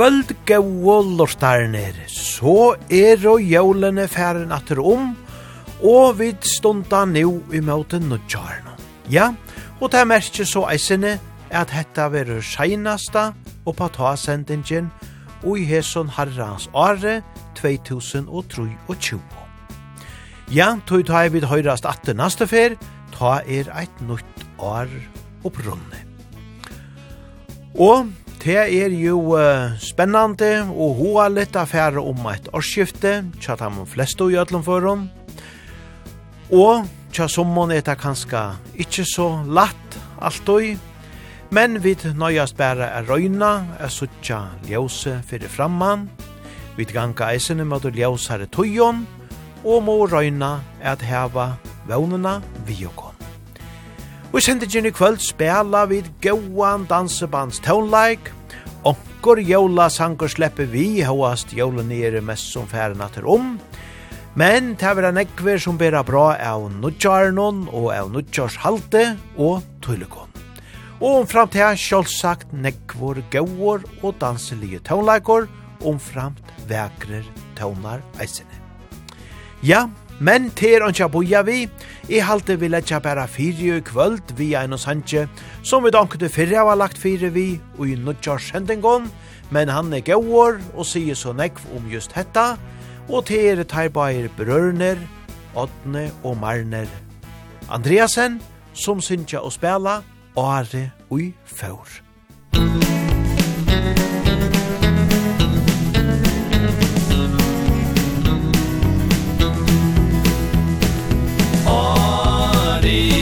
kvöld gau lortarnir, så er og jólene færen atter om, og vid stunda nu i møte nødjarno. Ja, og det merkje så eisene at hetta verur seinasta og på ta sendingen og i heson herrans are 2023. Ja, tog ta vid høyrast atter neste fer, ta er eit nytt år opprunne. Og Det er jo uh, spennande og hoa litt affære om et årsskifte, tja ta man flest og gjødlom for hon. Og tja sommon er det kanska ikkje så latt alt og, men vi nøyast bæra er røyna, er suttja ljøse fyrir framman, vi ganga eisene med å ljøsare tøyon, og må røyna er at heva vevnena vi og Og i sendingen i kvöld spela vid gauan dansebands tonelike. onkor jola sanger slepper vi hoast jola nere mest som færen atter om, men det er nekver som bera bra av nudjarnon og av nudjars halte og tullekon. Og om fram til sjålsagt nekvor gauor og danselige tonleikor, om framt vekrer tonar eisene. Ja, Men ter ancha boja vi, i halte vi letja bæra fyrir i kvöld vi ein og sanje, som vi dankte fyrir av lagt fyri vi og i nudjar sendingon, men han er gauar og sier så nekv om just hetta, og ter taibair brørner, Odne og Marner. Andreasen, som synsja og spela, Are ui Faur. Musik Ari.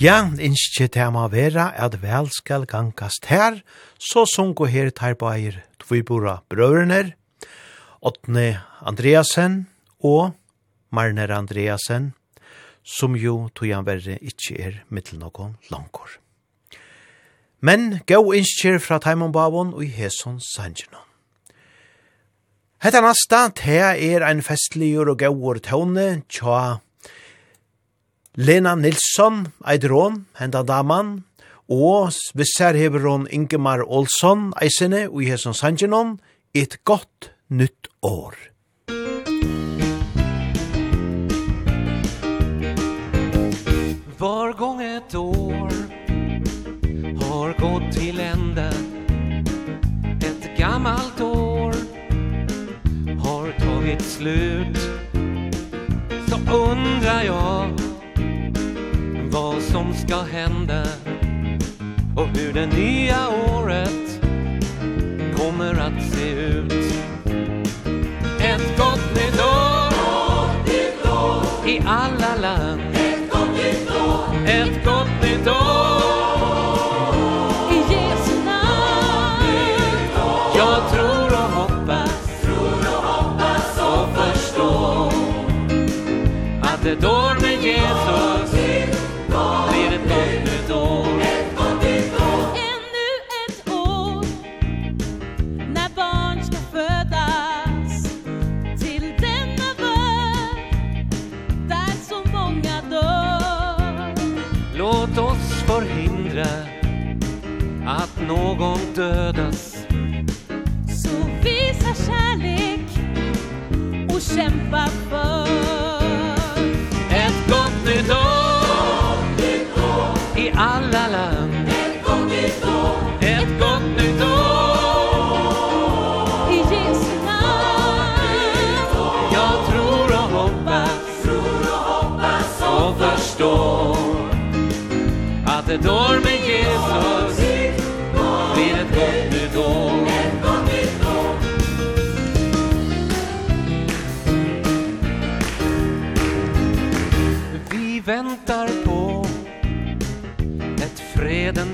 Ja, innskje tema vera at vel skal gangast her, så sunko her tar bæir tvibora brøvrene, Åtne Andreasen og Marner Andreasen, som jo tojan verre ikkje er mittelnokon langkor. Men gå innskje fra Taimon Bavon og i Heson Sanjinon. Hetta nasta, te er ein festligur og gauur tåne, tja Lena Nilsson, Eidron, henda daman, og visser hever hon Ingemar Olsson, eisene, og i hesson sangenon, et godt nytt år. Var gång ett år har gått till ända Ett gammalt år har tagit slut Så undrar jag som ska hända Och hur det nya året kommer att se ut. Ett gott nytt år I alla land. dödas. Så visa kärlek och kämpa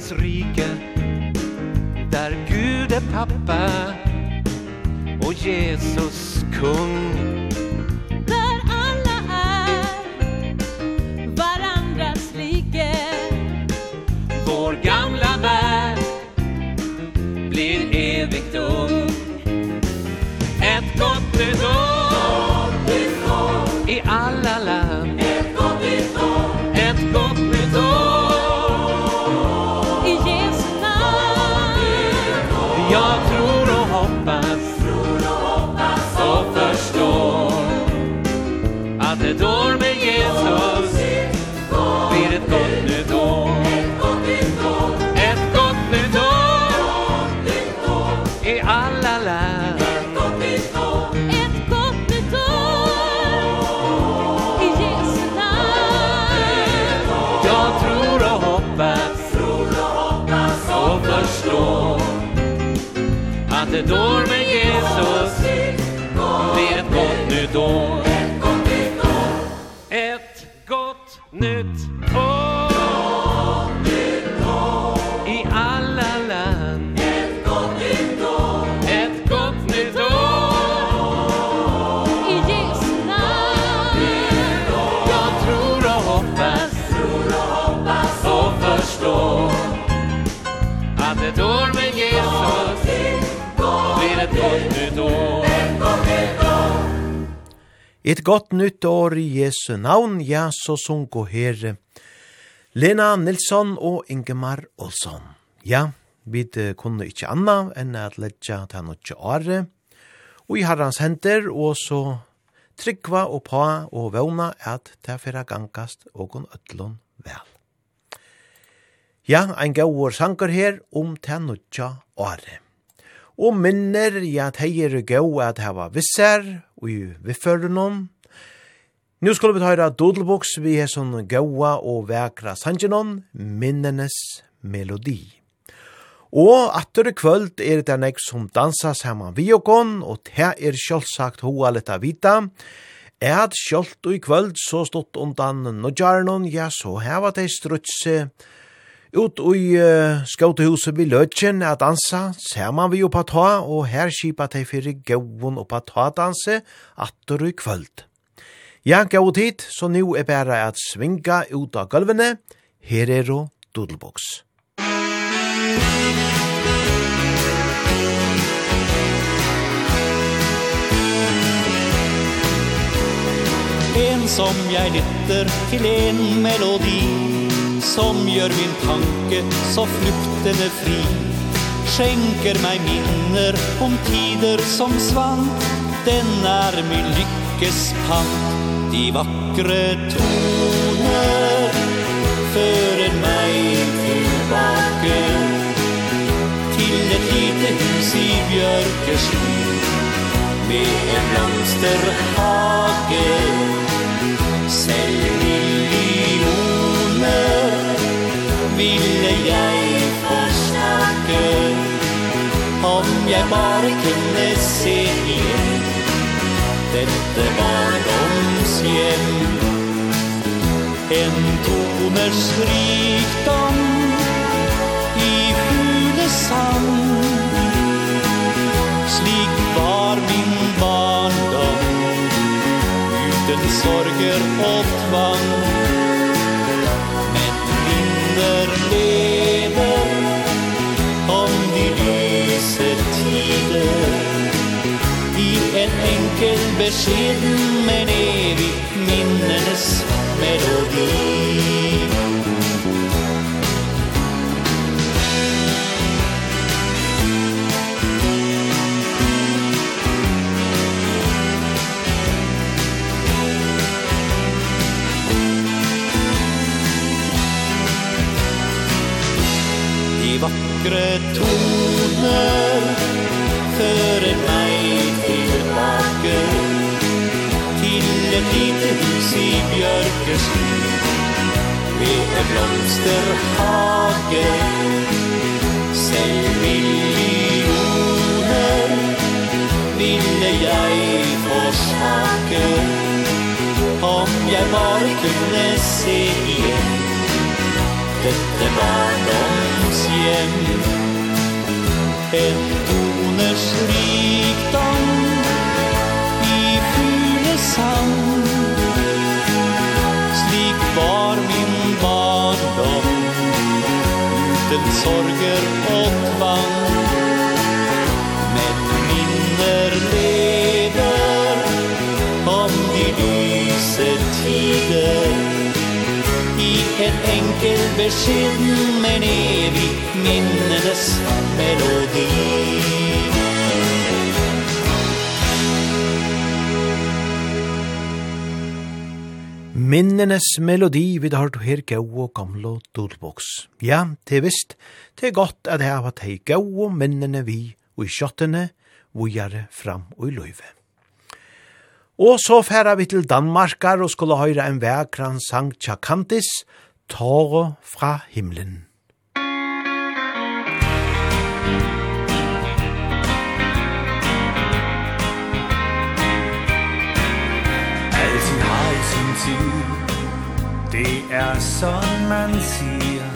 himmelens rike Där Gud är pappa Och Jesus kung. Där alla är varandras like. Vår gamla värld blir evigt ung står Et godt nytt år i Jesu navn, ja, så sunko herre. Lena Nilsson og Ingemar Olsson. Ja, vi kunne ikke anna enn at letja til han ikke åre. Og i herrans henter, og så tryggva og på og vevna at det fyrra gangast og en ødlån vel. Ja, ein gaur sanger her om til han ikke åre og minner i at hei er gau at hava visser og i vifførenon. Nå skal vi høyra Dodelboks vi er sånn gaua og vekra sangenon, minnenes melodi. Og atter kvöld er det nek som dansa saman vi og og det er sjølvsagt hoa leta vita, at sjølt og i kvöld så stått undan nødjarnon, ja, så heva de strutse, Ut i uh, skautehuset vi Løtjen er dansa, ser man vi oppa ta, og her kipa de fyrir gauon oppa ta danse, atter i kvöld. Ja, gau tid, så nu er bare at svinga ut av gulvene, her er og Doodlebox. En som jeg lytter til en melodi som gör min tanke så flykten fri. Skjenker meg minner om tider som svant. Den är min lyckes pant De vackre toner fører meg tilbake Til et lite hus i bjørkesky Med en blomsterhage. Sälj ville jeg forsnakke Om jeg bare kunne se igjen Dette barndomshjem. En toners rikdom I fuglesang Slik var min barndom Uten sorger og tvang. en enkel beskeden men evig minnenes melodi. De vakre toner Fører lite hus i björkesly Med en blomsterhage. Säg miljoner Ville jag få smake Om jag bara kunde se igen Dette barndomshjem En dår fyllt sorger og tvang Men minner lever om de lyse tider. I en enkel beskjeden men evig minnenes melodi. minnenes melodi vi har hørt her gau og gamle dolboks. Ja, det er visst, det er godt at jeg har vært gau og minnene vi og i kjøttene vujare fram og i løyve. Og så færa vi til Danmarkar og skulle høyre en vekran sang Tjakantis, Tåre fra himmelen. tid. Det er sådan man siger.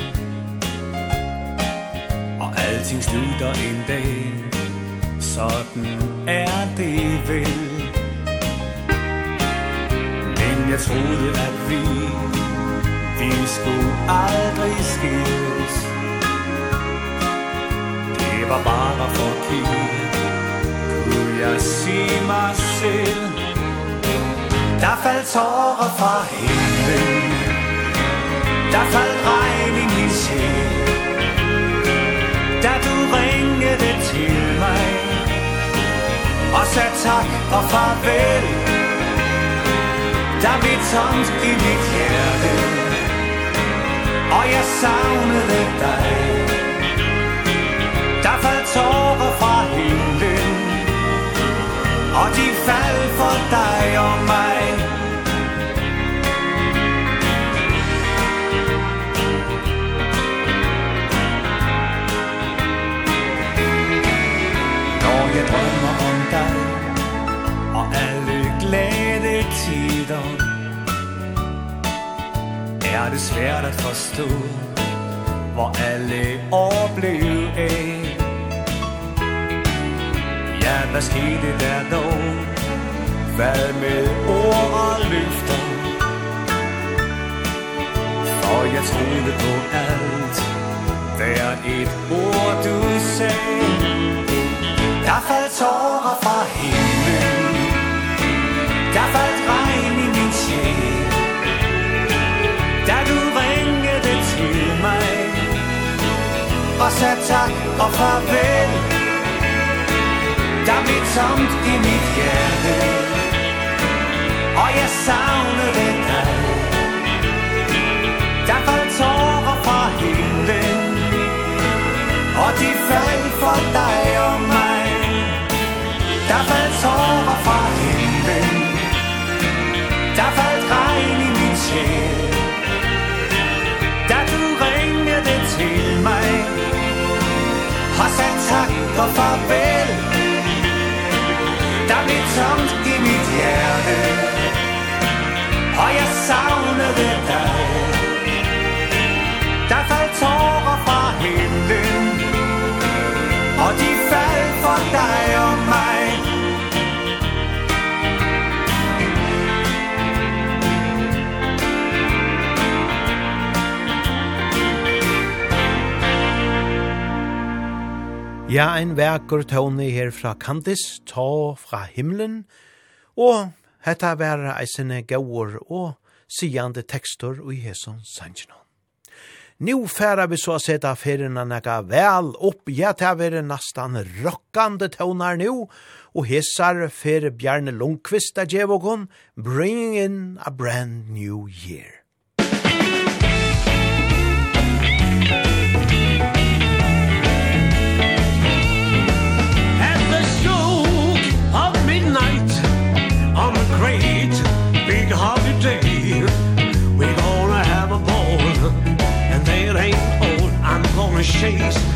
Og alting slutter en dag. Sådan er det vel. Men jeg troede at vi Vi skulle aldrig skilles. Det var bare forkert Kunne jeg se mig selv. Der faldt tårer fra himlen. Der faldt regn i min sjæl. Da du ringede til mig Og sagde tak og farvel Der blev tomt i mit hjerte Og jeg savnede dig. Der faldt tårer fra himlen Og de faldt for dig og mig. er det svært at forstå Hvor alle år blev af Ja, hvad skete der dog? Hvad med ord og løfter? For jeg troede på alt Hver et ord du sagde Der faldt tårer fra himlen Der faldt og sagt tak og farvel. Der blev tomt i mit hjerte Og jeg savnede dig Der faldt tårer fra himlen. Og de faldt for dig og mig. Der faldt tårer fra himlen. Der faldt regn i min sjæl tak og farvel Der blev tomt i mit hjerte Og jeg savnede dig Ja, ein verkur tåne her fra Kandis, ta fra himlen, og hetta vera eisene gaur og sigande tekstur i heson sanjino. Nu færa vi så seta ferina nega vel opp, ja, ta vera nastan rockande tonar nu, og hesar fer Bjarne Lundqvist a Djevokon, bringing in a brand new year. cliches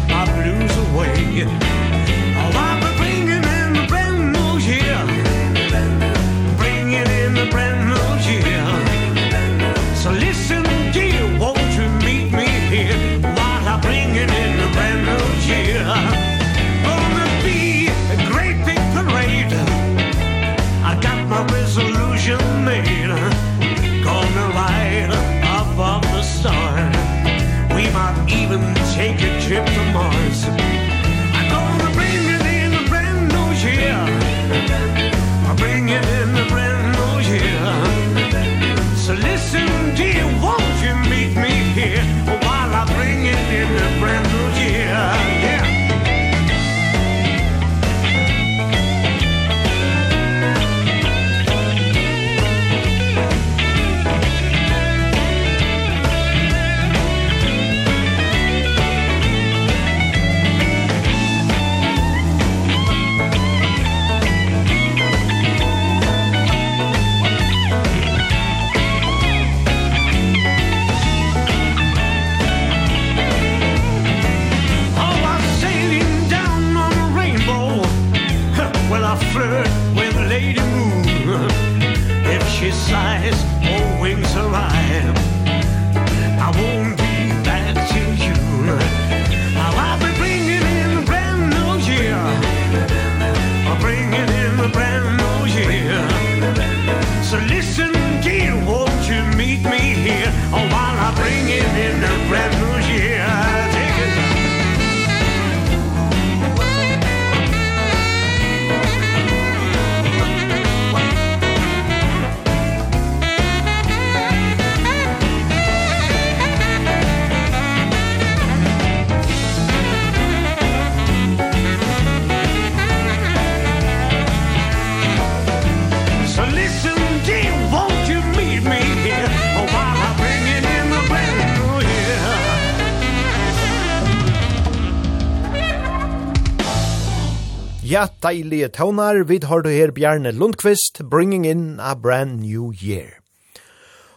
Ja, deilige tøvnar, vi har du her Bjarne Lundqvist, bringing in a brand new year.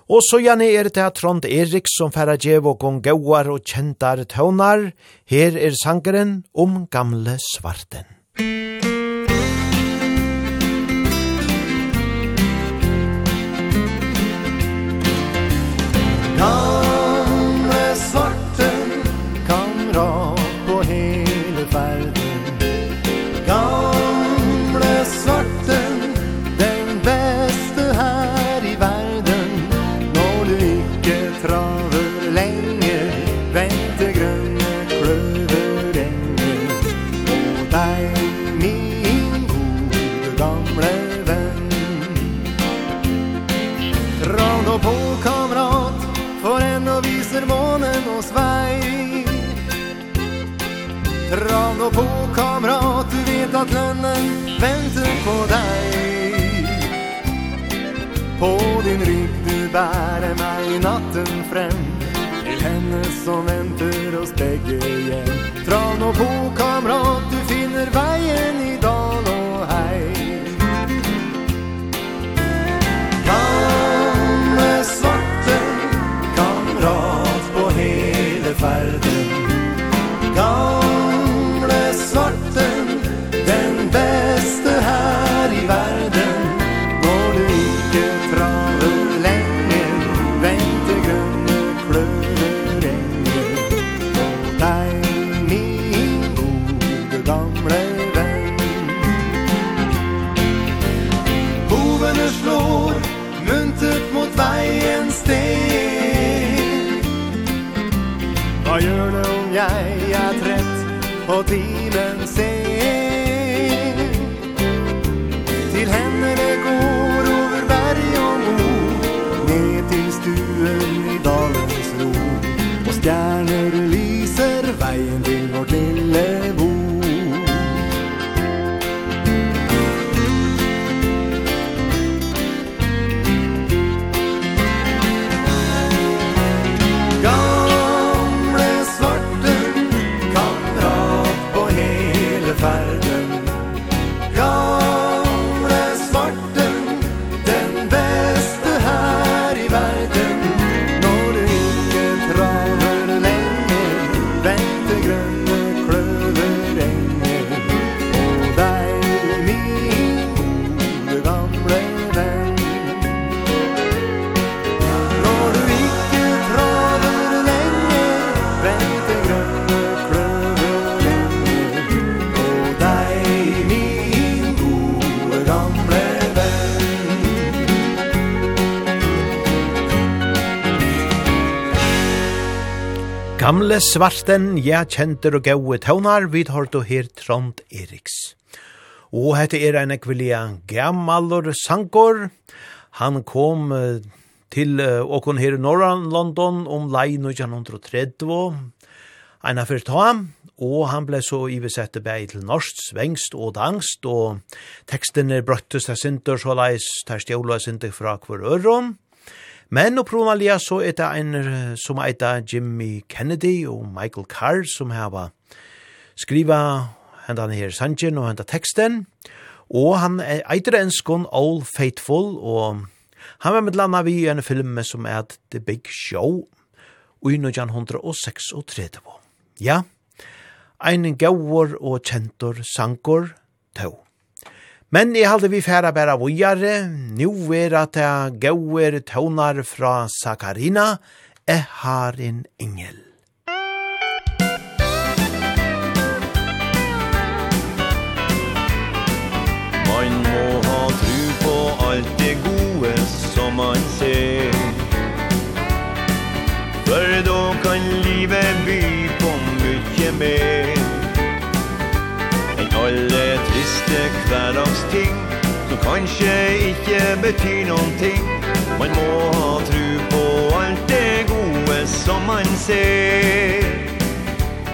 Og så gjerne er det Trond Erik som færa djev og gong gauar og kjentar tøvnar. Her er sangeren om gamle svarten. Musikk På din rygg du bär mig natten fram Till henne som väntar oss bägge igen Dra nå på kamrat, du finner vägen idag och tiden sen. Till henne det går över berg och mor Ned till stuen i dalens ro. Och stjärnor lyser vägen till vårt lille bo. Ole Svarten, ja, kjenter og gaue tøvnar, vi tar du her Trond Eriks. Og hette er en ekvillia gammalor sankor. Han kom til uh, åkon her i Norran, London, om lei 1930. eina av ta ham, og han ble så ivesette bei til norsk, svengst og dangst, og teksten er brøttes til sinter, så leis, ter stjåla sinter fra hver øron. Men opprunalega så er det ein som eita Jimmy Kennedy og Michael Carr som hava skriva hendan her sangen og hendan teksten. Og han eitir enskon All Faithful og han var med landa vi i en film som er The Big Show og i 1936. Ja, ein gauur og kjentor sankor tau. Men jeg halde vi færa bæra vujare, nu er at jeg gauer tånar fra Sakarina, jeg har en engel. Man må ha tru på alt det gode som man ser. For då kan livet by på mykje mer. Enn alle lite hverdagsting Som kanskje ikke betyr noen ting. Man må ha tru på alt det gode som man ser.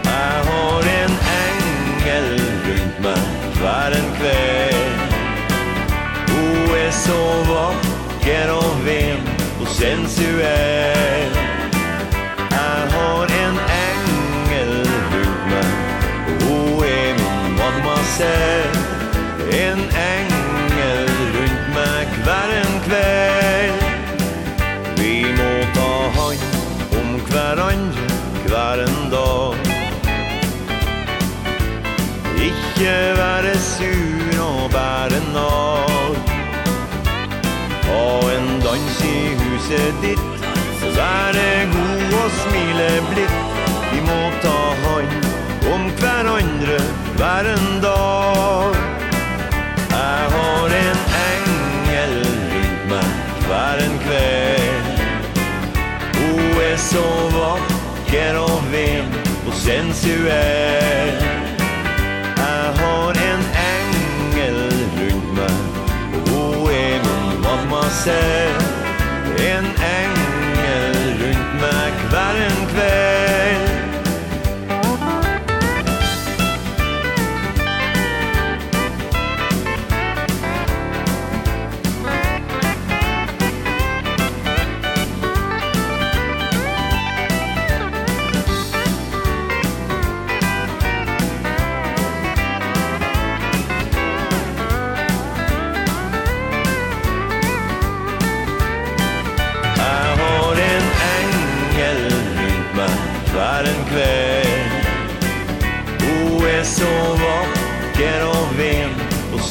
Jeg har en engel rundt meg hver en kveld. Hun er så vakker og ven og sensuell. Jeg har en engel rundt meg. Og hun er min mamma selv hverandre hver en dag. Ikke være sur og bære nag Ha en dans i huset ditt Så være god og smile blitt. Vi må ta hand om hverandre hver en dag. Jeg har en engel rundt meg hver en kveld så vacker och ven och sensuell Jag har en ängel runt mig och är min mamma En ängel runt mig kvar en kväll.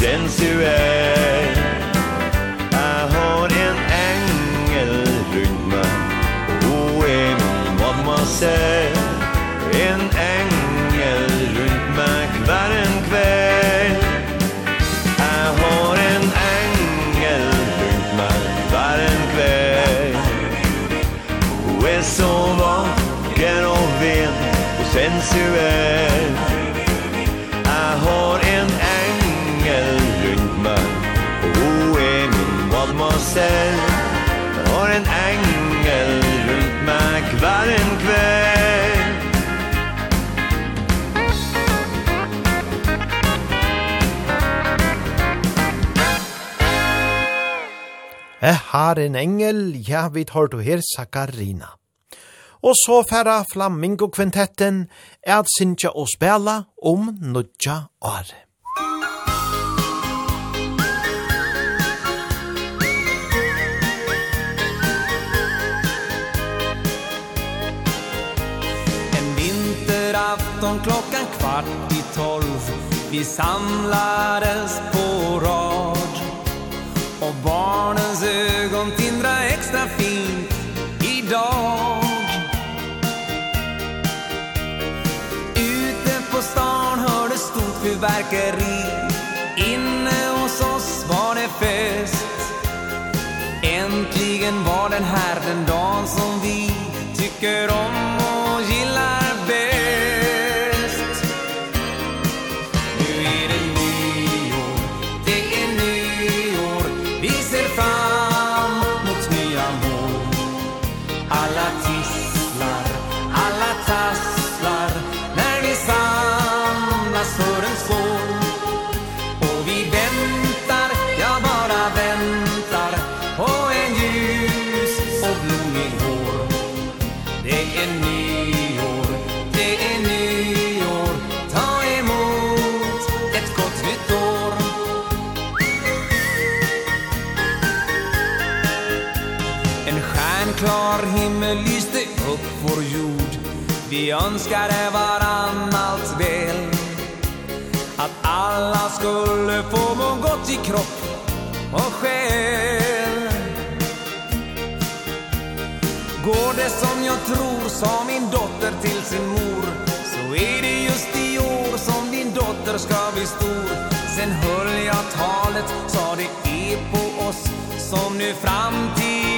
sensuell Jag har en ängel runt mig. Och är min mamma säll En ängel runt mig kvar en kväll. Jag har en ängel runt mig kvar en kväll. Och är så vacker och ven och sensuell lyser Har en engel rundt meg hver en kveld Jeg har en engel, ja, vi tar du her, Sakarina. Og så færa Flamingo-kvintetten er at sinja og spela om nudja året. julafton klockan kvart i tolv. Vi samlades på rad. Och barnens ögon tindra extra fint idag Ute på stan hördes stort fyrverkeri. Inne hos oss var det fest. Äntligen var den här den dagen som vi tycker om. Vi önskade varann allt väl. Att alla skulle få må gott i kropp och själ. Går det som jag tror, sa min dotter till sin mor Så är det just i år som din dotter ska bli stor. Sen höll jag talet, sa det är på oss som nu framtid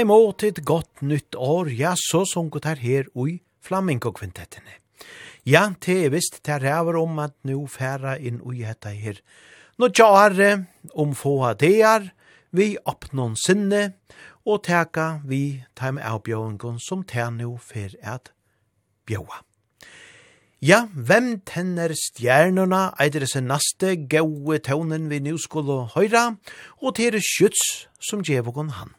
Ta imot et godt nytt år, ja, så sunket her her ui flamingo-kvintettene. Ja, det er visst, te ræver om at nu færa inn ui hetta her. Nå tjare, om få dear, vi oppnån sinne, og teka vi taim avbjøvengon som te nu fer at bjøa. Ja, hvem tenner stjernerne eitir sin naste gaue tøvnen vi nu skulle høyra, og te er skjøts som djevokon han.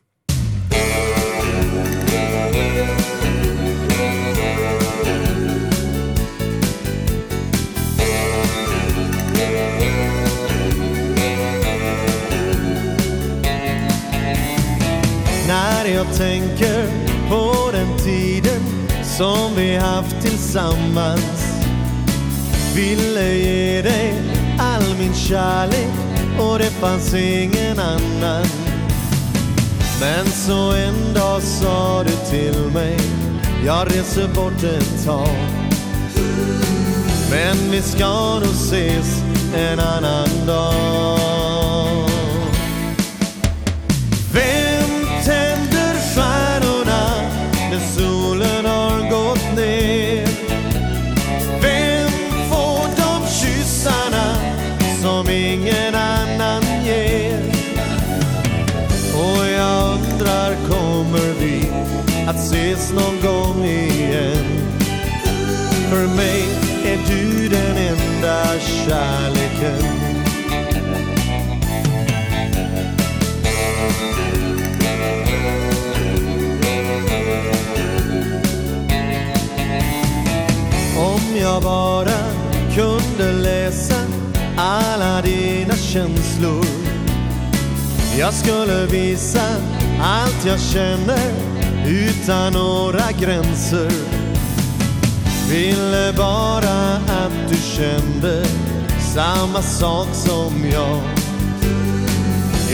När jag tänker på den tiden som vi haft tillsammans Ville ge dig all min kärlek och det fanns ingen annan. Men så en dag sa du till mig Jag reser bort ett tag. Men vi ska nog ses en annan dag. känslor. Jag skulle visa allt jag känner utan några gränser. Ville bara att du kände samma sak som jag.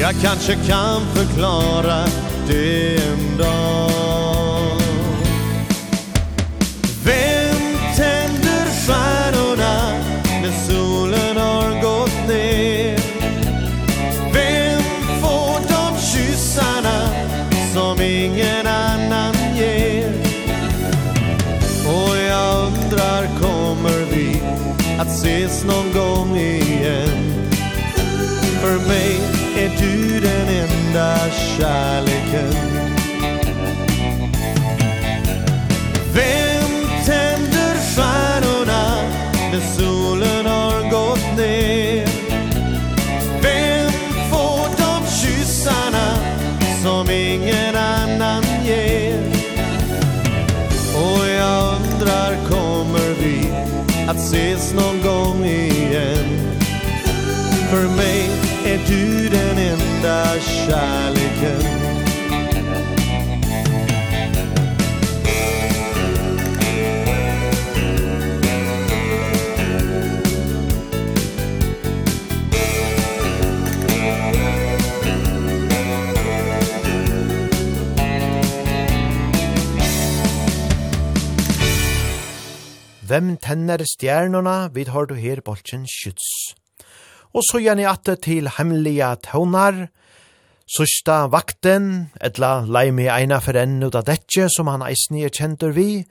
Jag kanske kan förklara det en dag. Vem kärleken. Vem tänder stjärnorna när solen har gått ner? Vem får de kyssarna som ingen annan ger? Och jag undrar kommer vi att ses någon gång igen? För mig är du den enda kärleken. tenner stjernorna vid har du her bolchen skyts. Og så gjerne atte til hemmelige tøvnar, Sørsta vakten, etla leimi eina for enn ut av detje som han eisni er kjentur vi.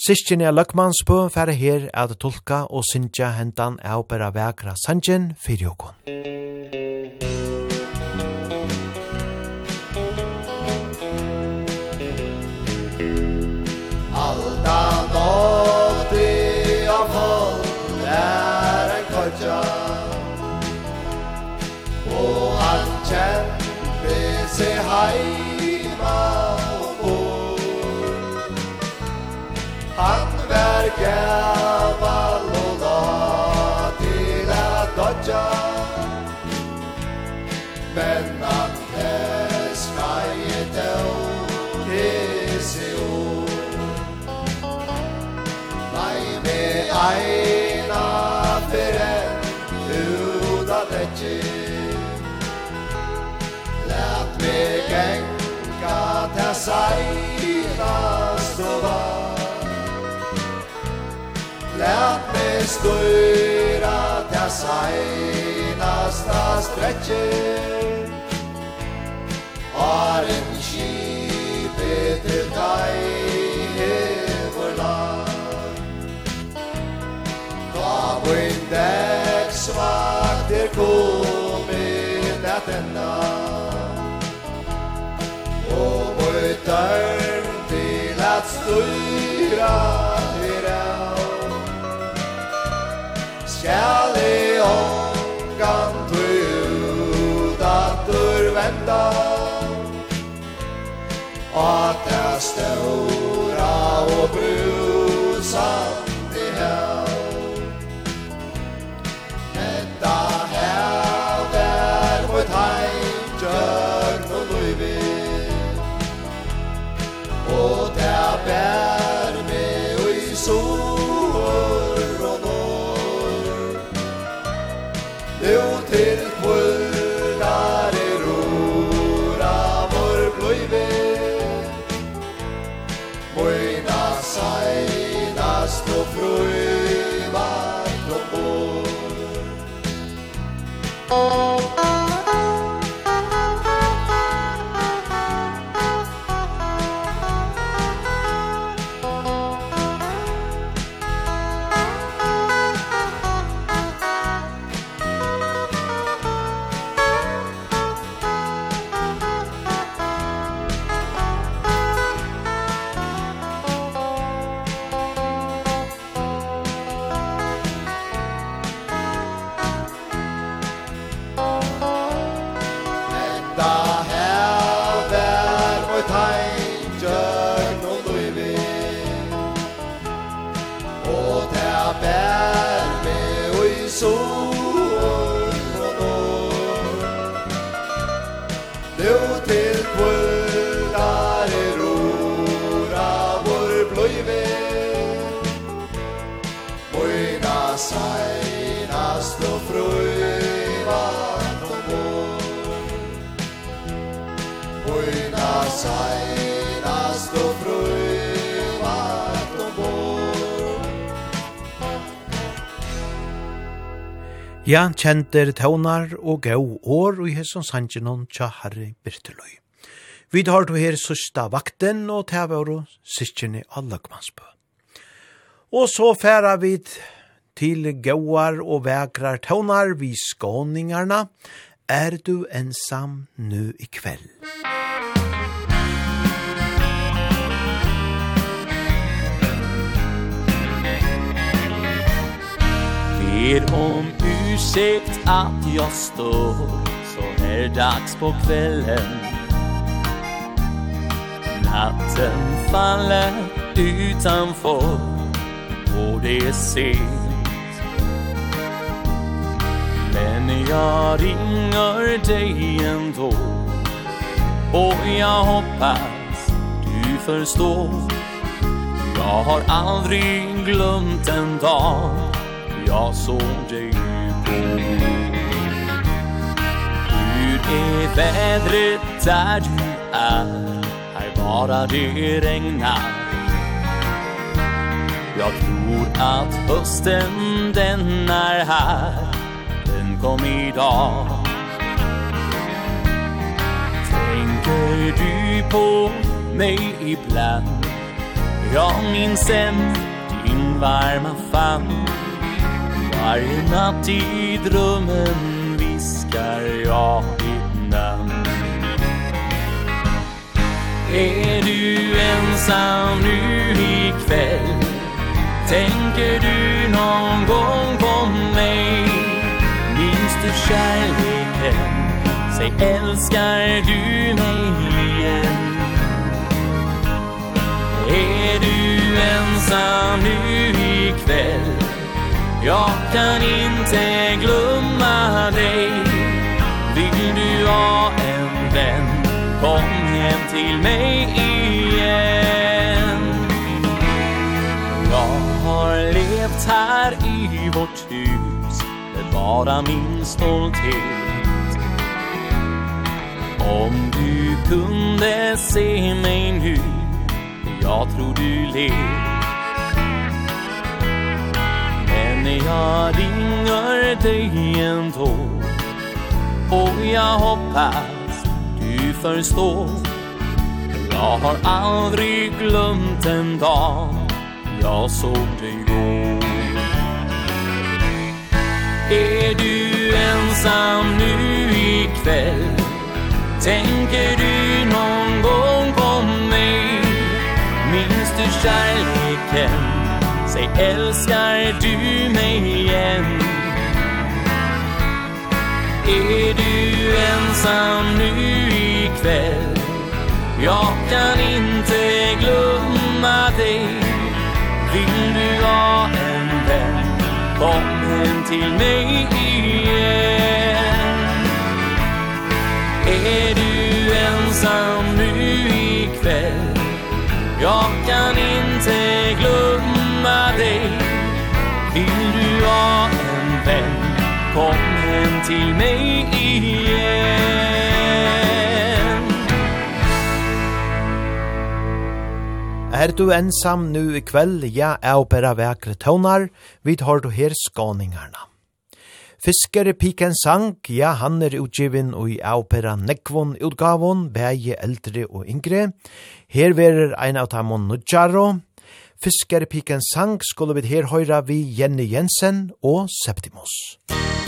Sistjen er løkmannsbø færre her at tolka og synsja hentan er opera vekra sanjen fyrir jokon. Ai seilaste var Lært meg støyra til seinasta stretje Har en kipe til deg hever lag Da på en deksvakt der kom inn at enda. Og Dørn til at styra er av. Skal i ångan du ut at dur venda At det stora og brusan Ja, kjenter tøvnar og gau år og i hesson sanjinon tja Harry Birteløy. Vi tar to her sista vakten og tævåro sikkerne av Løgmansbø. Og så færa vi til gauar og vekrar tøvnar vi skåningarna. Er du ensam nu i kveld? Er om ursäkt att jag står. Så här dags på kvällen. Natten faller utanför. Och det är sent. Men jag ringer dig ändå. Och jag hoppas du förstår. Jag har aldrig glömt en dag. Jag såg dig Hur är vädret där du är? Här bara det regnar Jag tror att hösten den är här Den kom idag Tänker du på mig ibland Jag minns än din varma famn Varje natt i drömmen viskar jag ditt namn. Är du ensam nu ikväll? Tänker du någon gång på mig? Minns du kärleken? Säg älskar du mig igen? Är du ensam nu ikväll? Jag kan inte glömma dig. Vill du ha en vän? Kom hem till mig igen. Jag har levt här i vårt hus Bevara min stolthet. Om du kunde se mig nu Jag tror du ler. Men jag ringer dig ändå. Och jag hoppas du förstår. Jag har aldrig glömt en dag Jag såg dig gå. Är du ensam nu ikväll? Tänker du någon gång på mig? Minns du kärleken? Säg älskar du mig igen? Är du ensam nu ikväll? Jag kan inte glömma dig. Vill du ha en vän? Kom hem till mig igen. Är du ensam nu ikväll? Jag kan inte glömma var en vän. Kom hem till mig igen. Er du ensam nu i kväll, ja, är bæra vekre tøvnar, vid har du her skåningarna. Fiskere piken Sank, ja, han er utgivin og i opera nekvon utgavon, bæje eldre og yngre. Her verer ein av tamon nudjaro, Fiskerepiken sang skulle vi her høyra vi Jenny Jensen og Septimus. Musik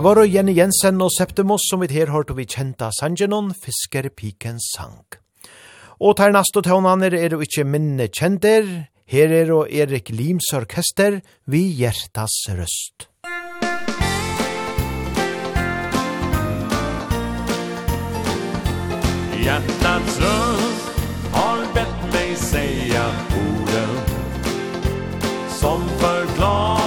Det var Jenny Jensen og Septimus som vi her hørte vi kjenta sangenon Fisker Piken Sank. Og tar nast og er jo ikke minne kjenter. Her er jo Erik Lims orkester vi hjertas røst. Hjärtats röst har bett mig säga orden som förklarar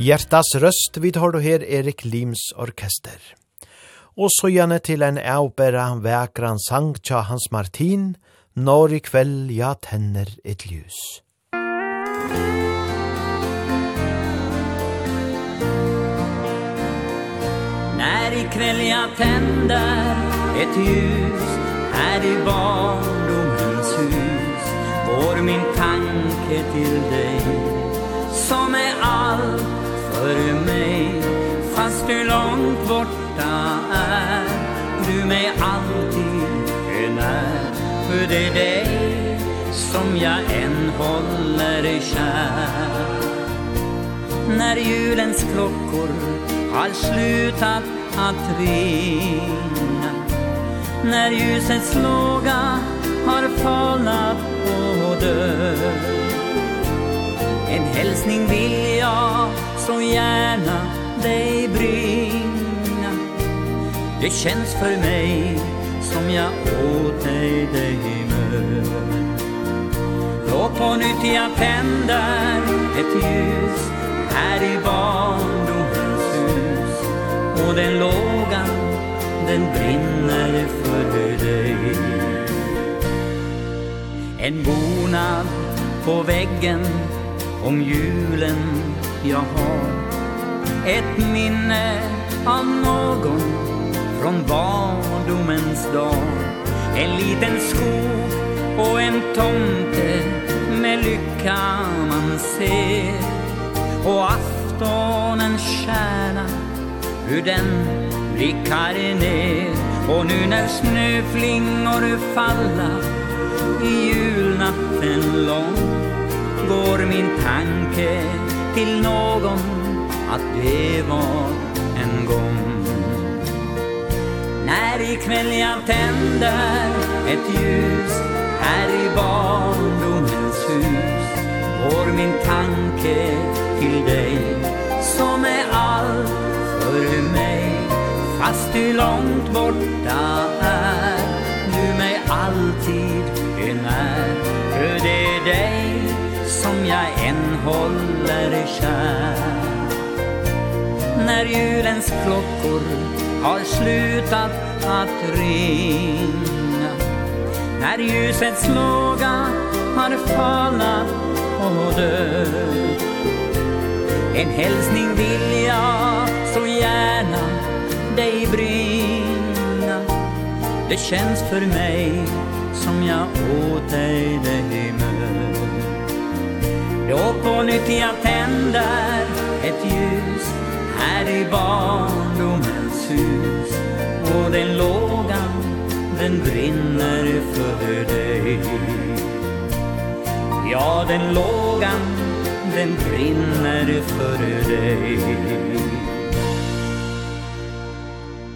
Hjertas røst vid har du her Erik Lims orkester. Og så gjerne til en avbæra vekran sang tja Hans Martin, når i kveld ja tenner et ljus. När i kväll jag tänder ett ljus Här i barndomens hus Går min tanke till dig Som är allt för mig. Fast du långt borta är Du mig alltid är när. För det är dig som jag än håller kär. När julens klockor har slutat att ringa När ljusets låga har falnat och död En hälsning vill jag så gärna dig bringa. Det känns för mig som jag åt dig dig möt Då på nytt jag tänder ett ljus här i barndomens hus. Och den lågan den brinner för dig. En bonad på väggen om julen jag har. Ett minne av någon Från barndomens dag. En liten skog och en tomte Med lycka man ser. Och aftonens stjärna Hur den blickar ner. Och nu när snöflingor falla I julnatten lång Går min tanke till någon att det var en gång. När ikväll jag tänder ett ljus här i barndomens hus Går min tanke till dig som är allt för mig. Fast du långt borta är du mig alltid är när För det är dig jag än håller kär. När julens klockor har slutat att ringa När ljusets låga har fallat och dött. En hälsning vill jag så gärna dig bringa Det känns för mig som jag åt dig det himla Då på nytt jag tänder ett ljus Här i barndomens hus. Och den lågan, den brinner för dig. Ja, den lågan, den brinner för dig.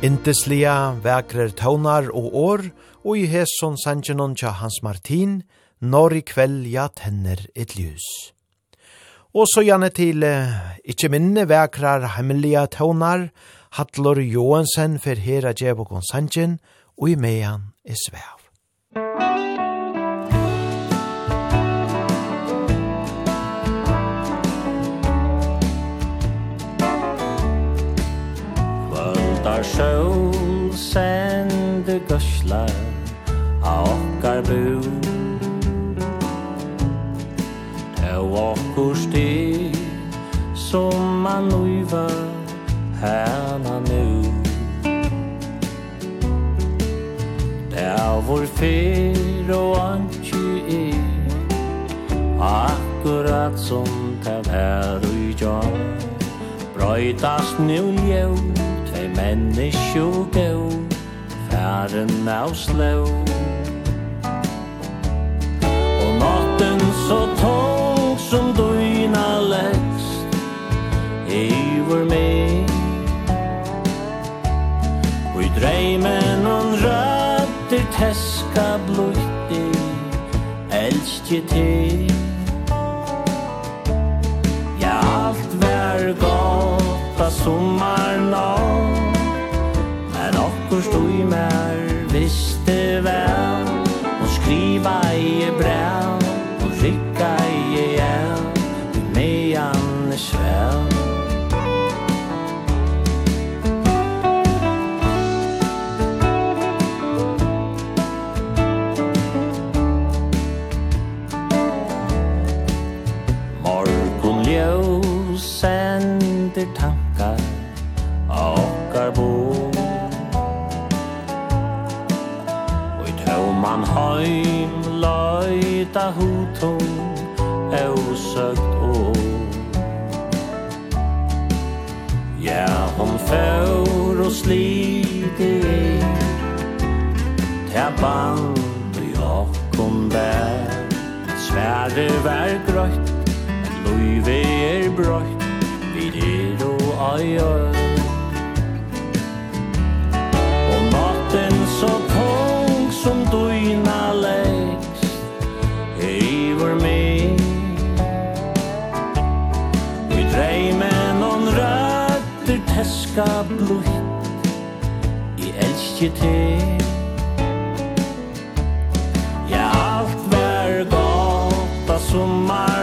Inteslia vekrer taunar og år, og i hesson sangenon tja Hans Martin, når i kveld ja tenner et ljus. Og så gjerne til eh, ikkje minne vekrar hemmelige tånar, Hatlor Johansen for her av Djevo og i meian i svev. Kvöldar sjøl sende gørslar, av okkar bur åkors det som man uiva herna nu. Det er vår fyr og antju i Akkurat som det er ui jar Brøytas nu njøv Tvei menneskju gau Færen av slau Og natten så tål som døgna lægst Iver meg. Og i dreimen hon rødder teska blutti Elskje til. Ja, alt vær gata sommarna Men okkur stoi mer visste vel. Og skriva i brev found Morgon ljós sender tankar av okkar bo Og i tøvman heim løyta hutum er Ja, hon för og slite i Ta band i åkken bær Sverre vær grøtt Løyve er brøtt Vi er og øyøy elska blutt I elski te Ja, alt var gata som sommar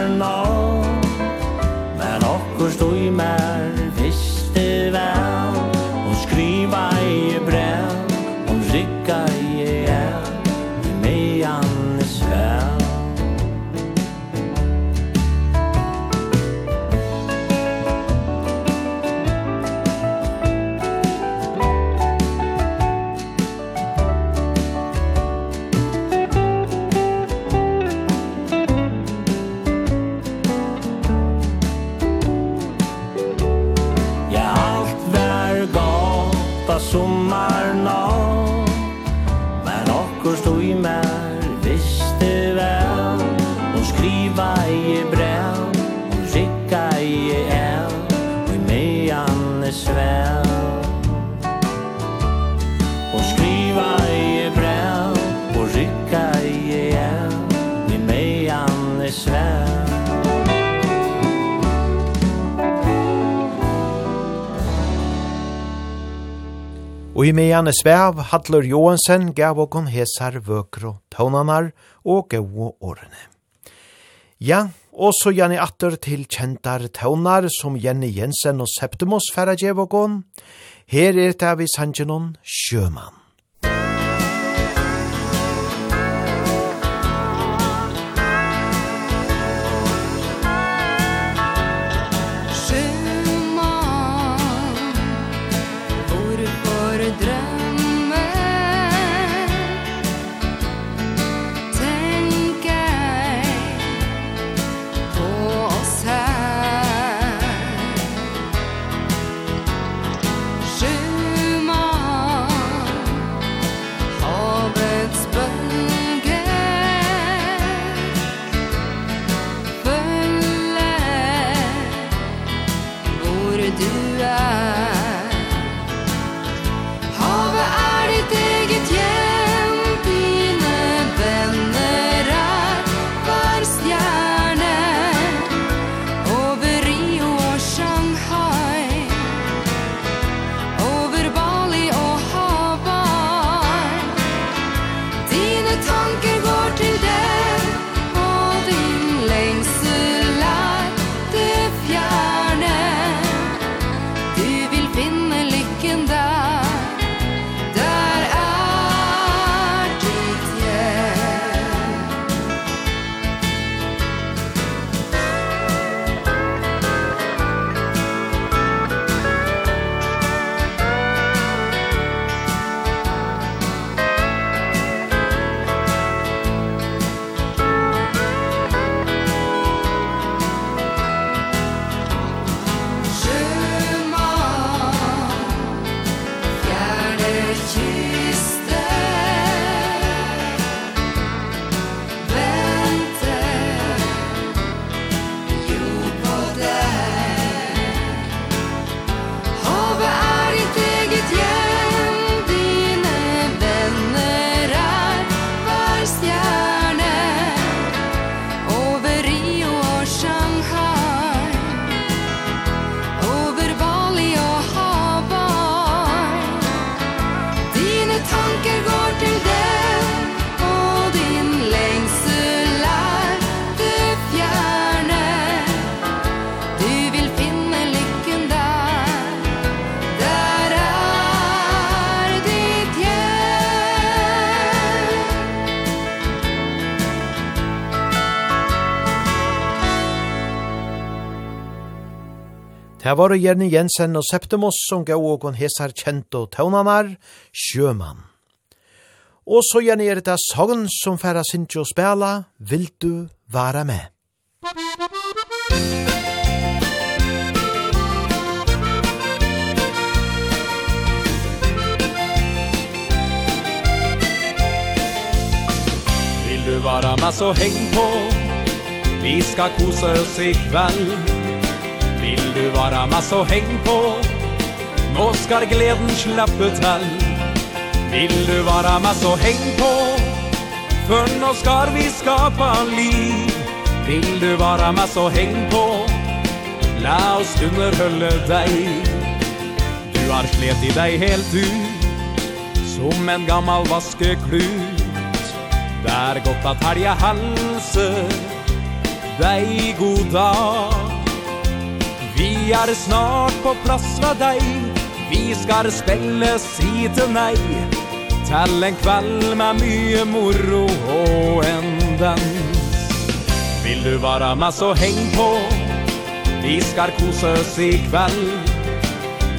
Vi med Janne Svev, Hallur Johansen, gav og kon hesar vøkro tånanar og gau årene. Ja, og så gjerne Atter til kjentar tånar som Jenny Jensen og Septimus færa gjev og Her er det vi sangenon Sjøman. Her var det Jenny Jensen og Septimus som gav og hun hesar kjent og tøvnanar, sjømann. Og så gjerne er det sagn som færa sindsjå spela, vil du være med? Vil du være med så heng på Vi skal kose oss i kveld du vara mass och häng på. Nå ska gleden slappe till. Vill du vara mass och häng på? För nå ska vi skapa liv. Vill du vara mass och häng på? La oss underhølle dig. Du har slet i dig helt ut. Som en gammal vaskeklut. Det er godt at helga halse Dei god dag. Vi er snart på plass med deg. Vi skal spille si til nei. Til en kveld med mye moro og en dans. Vil du være med så heng på. Vi skal kose oss i kveld.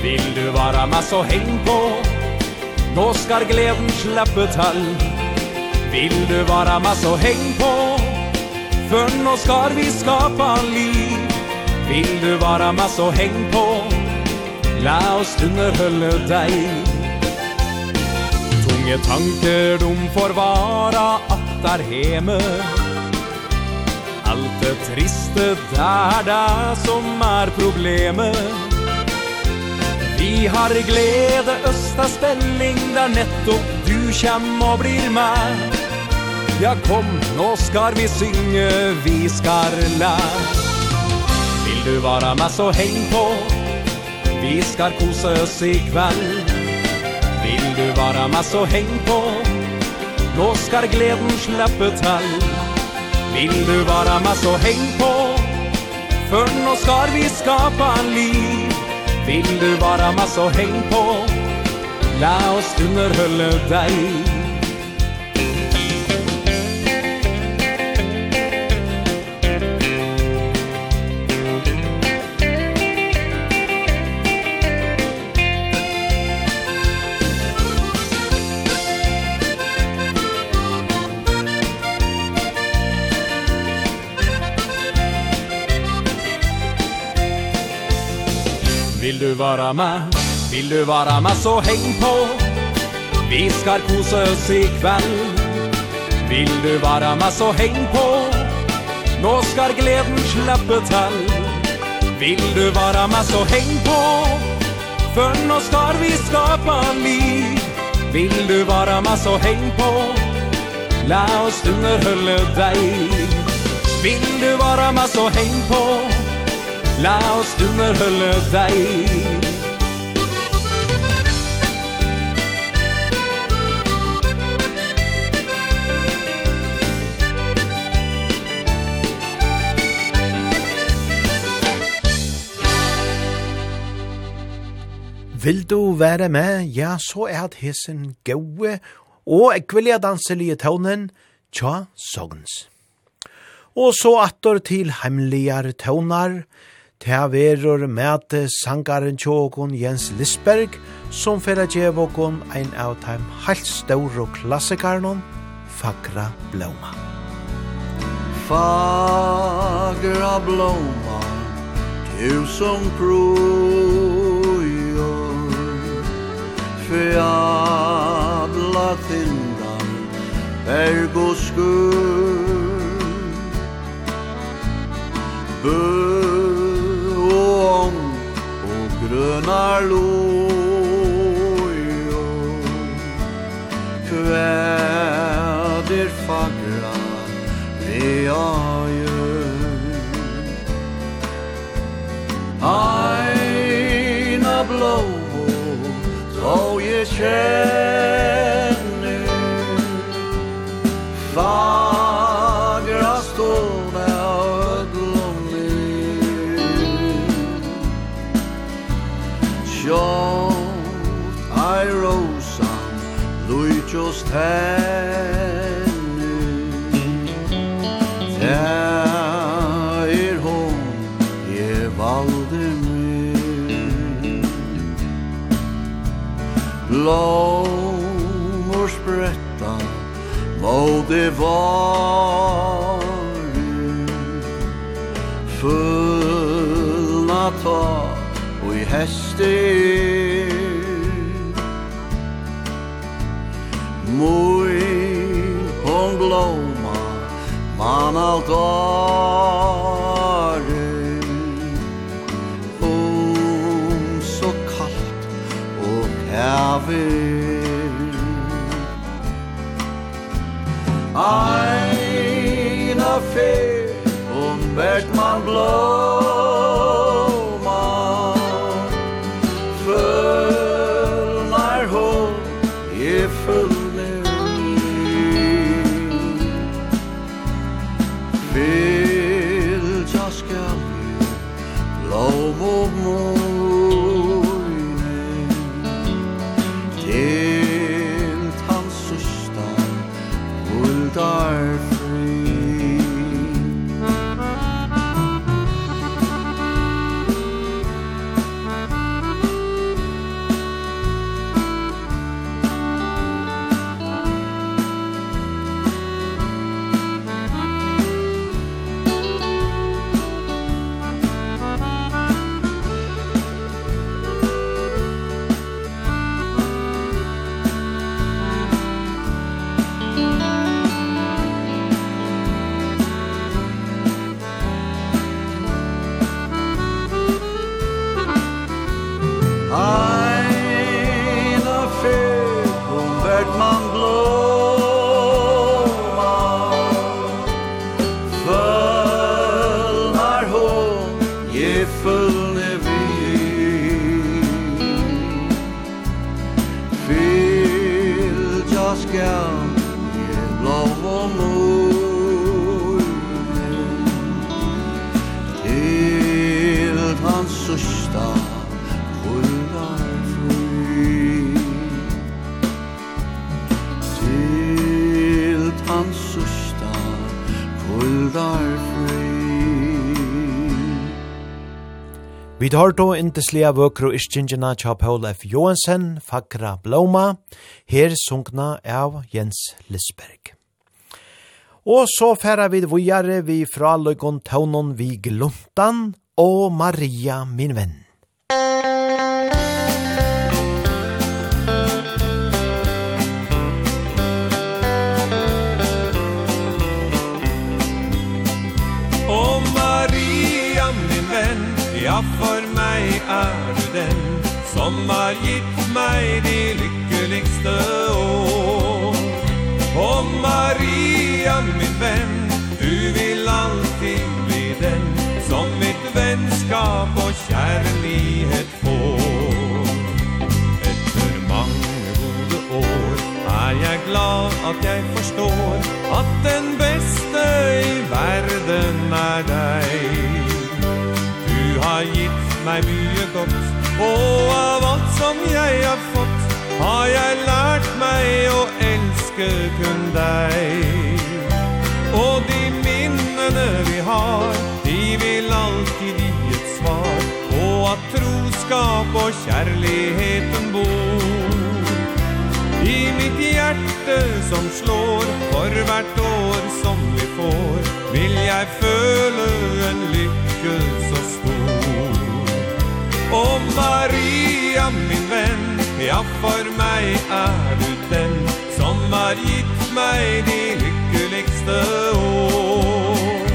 Vil du være med så heng på. Nå skal gleden slippe til. Vil du være med så heng på. För nå skal vi skapa liv. Vill du vara med så häng på. La oss underhølle dig Tunge tanker de får vara att där hemme Allt det triste där det som är problemet. Vi har glede östa spänning där nettopp du kjem og blir med. Ja kom, nå skal vi synge, vi skal lære. Vill du vara med så häng på. Vi ska kosa oss ikväll. Vill du vara med så häng på? Då ska glädjen släppa till Vill du vara med så häng på? För nå ska vi skapa liv. Vill du vara med så häng på? La oss underhålla dig. du vara med? Vill du vara med så häng på. Vi ska kosa oss ikväll. Vill du vara med så häng på. Nå ska gleden släppa till. Vill du vara med så häng på. För nå ska vi skapa liv. Vill du vara med så häng på. La oss underhålla dig. Vill du vara med så häng på. La oss dumme hølle deg. Vil du være med, ja, så er det hessen gode, og ekvelige danselige tøvnen danse tja, sogns. Og så atter til hemmeligere tøvnar, Ta verur mæte sangaren tjåkon Jens Lisberg, som fyrir djevokon ein av taim heilt stauro klassikarnon, Fagra Blåma. Fagra Blåma, som projor, fjadla tindan, berg og skur, bør, grønar lojor Kväder fagra reajor Aina blå, så jeg kjær blómur spretta móti varu fullna ta og i hesti Mui hon glóma man alt åre Om så kallt og kæver Eina fer om hvert man blóma Vid har då inte slia vökro ischingina tja Paul F. Johansen, Fakra Bloma, her sunkna av Jens Lisberg. Og så færa vid vujare vi fra løgon taunon vi gluntan, og Maria min venn. Ja, for er du den som har gitt meg de lykkeligste år. Og Maria, min venn, du vil alltid bli den som mitt vennskap og kjærlighet får. Etter mange gode år er jeg glad at jeg forstår at den beste i verden er deg. Du har gitt meg mye godt. Og av alt som jeg har fått Har jeg lært meg å elske kun deg. Og de minnene vi har De vil alltid gi et svar På at troskap og kjærligheten bor. I mitt hjerte som slår For hvert år som vi får Vil jeg føle en lykke så stor Och Maria min vän Ja för mig är du den Som har gitt mig de lykkeligste år.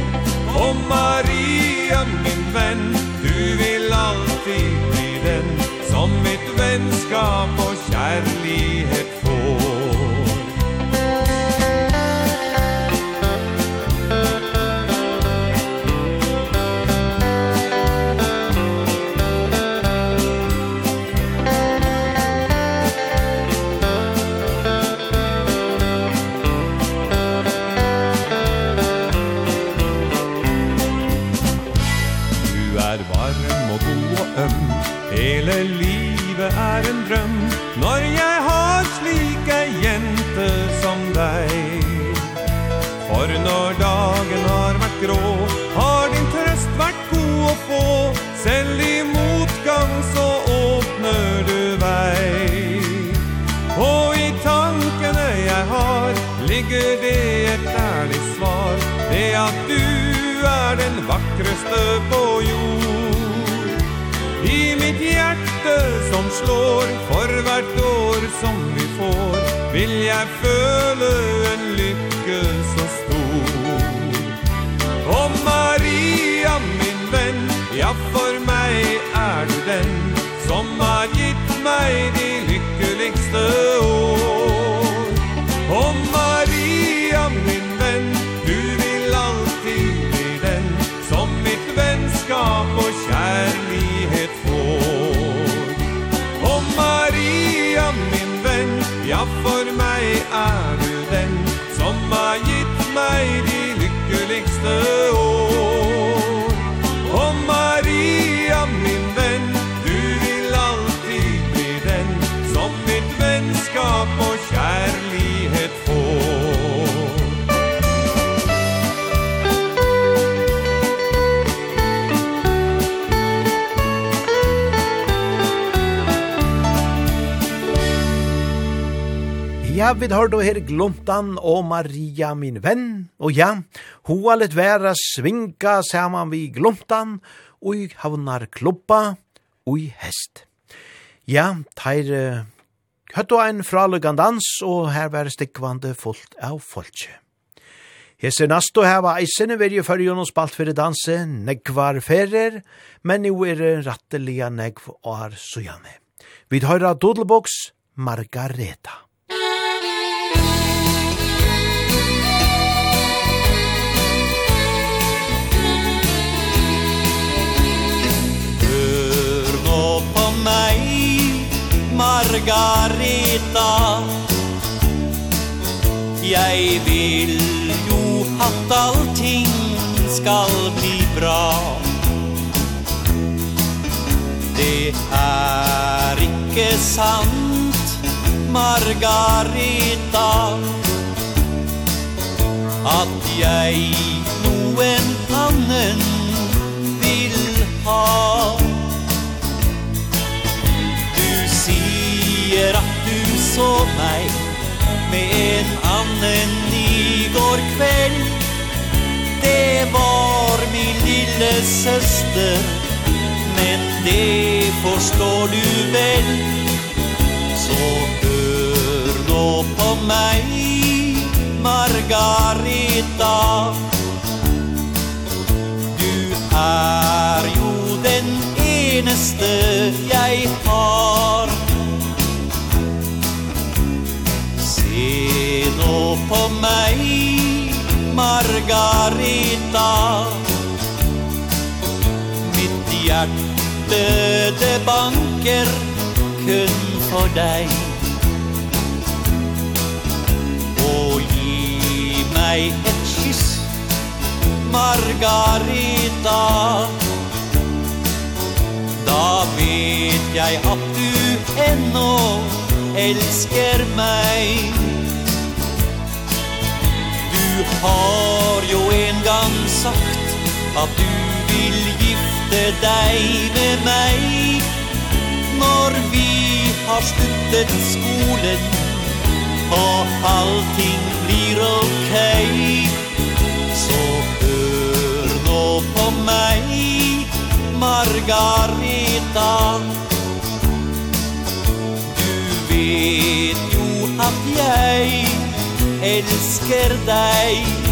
Och Maria min vän Du vill alltid bli den Som mitt vennskap och kärlighet får. hele livet er en drøm Når jeg har slik jente som deg. For når dagen har vært grå Har din trøst vært god å få. Selv i motgang så åpner du vei. Og i tankene jeg har Ligger det et ærlig svar. Det at du er den vakreste på jord. hjerte som slår For hvert år som vi får Vil jeg føle en lykke så stor. Og Maria, min venn Ja, for meg er du den Som har gitt meg de lykkeligste år. Ja, vi har då her glomtan og Maria min venn. Og ja, hoa litt vera svinka saman vi glomtan og havnar klubba og hest. Ja, teir uh, høttu ein fralugan dans og her var stikkvande fullt av folkje. Hese nasto hava eisene veri fyrjon og spalt fyrir danse, negvar ferer, men jo er rattelia negv og ar sujane. Vi høyra Dodelbox Margareta. mig Margareta. Jeg vil jo at allting skal bli bra. Det er ikke sant Margareta At jeg noen annen vil ha. husker at du så meg Med en annen i går kveld Det var min lille søster Men det forstår du vel Så hør nå på meg Margareta. Du er jo den eneste jeg har. mig Margareta Mitt hjärte det banker kun for deg. Og gi meg et kyss Margareta Da vet jeg at du ennå elsker meg. Du har jo en gang sagt At du vil gifte deg med meg. Når vi har sluttet skolen Og allting blir ok Så hør nå på meg Margareta. Du vet jo at jeg elsker deg. Du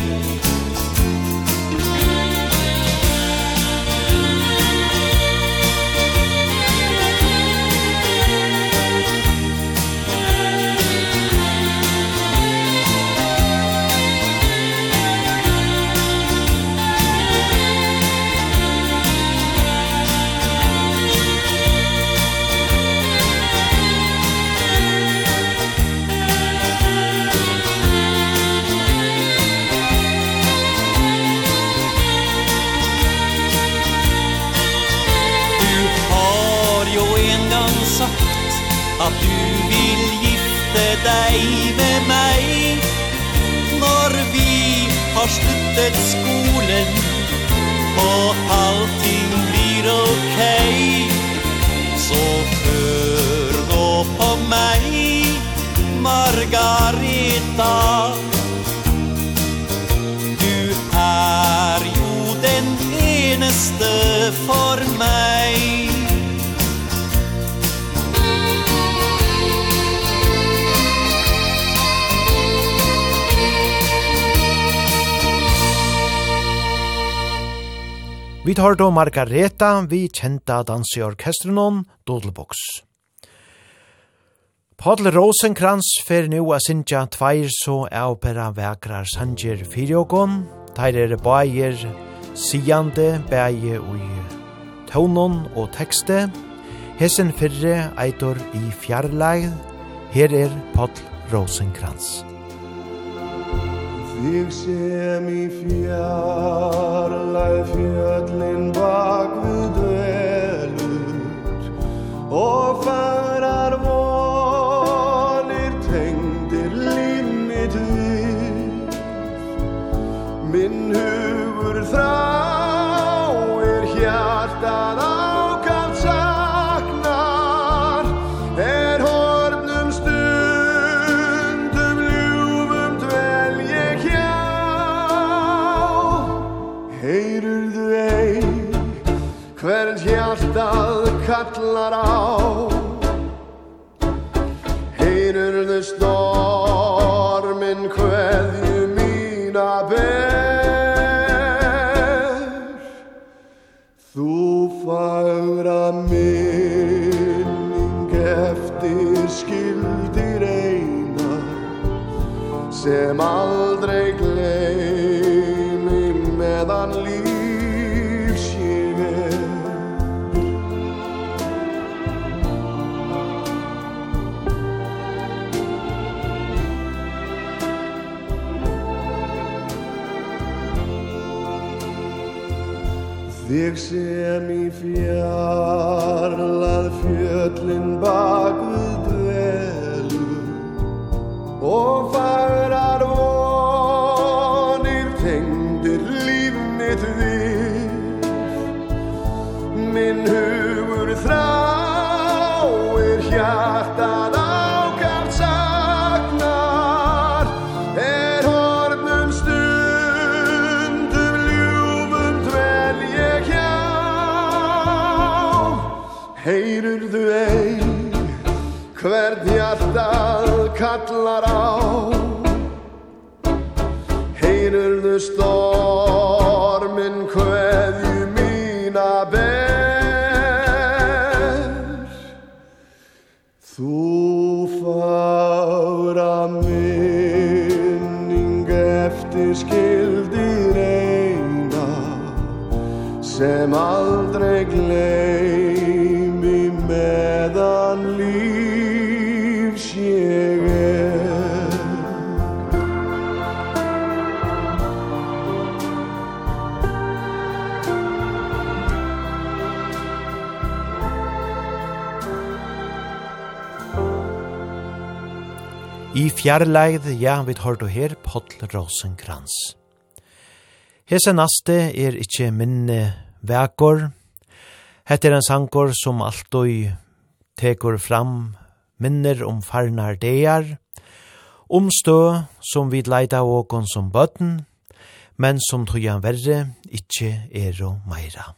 då Margareta vi kjenta dans i orkestrenon Dodelbox. Paul Rosenkrantz fer nu a sinja tveir så avbera vekrar sanger fyrjogon, Teir er bægir siande bægi ui tøvnon og tekste. hesen fyrre eitor i fjarlægd, Her er Paul Rosenkrantz. Ég sé mig fjarlæð fjöllin bak við dvelur og farar vonir tengdir líf mitt við minn hugur þrá er hjartað kallar á. Heyrurðu stormin kveðju mína ber. Þú fagra minning eftir skildir eina sem aldrei Þig sem í fjarlað fjöllin bak við dvelu Og færar vonir tengdir líf mitt við. Minn hugur þráir hjartan Hvert hjarta kallar á. Heyrur du stormen kveðju mína ber. Þú fara minning eftir skildir eina Sem aldrei gleyr fjarlægð, ja, vi tar du her, Pottl Rosenkranz. Hese naste er ikkje minne vekor. Hette er en sankor som alltid tekur fram minner om farnar deir, om stø som vi leida åkon som bøtten, men som tojan verre ikkje er og meira.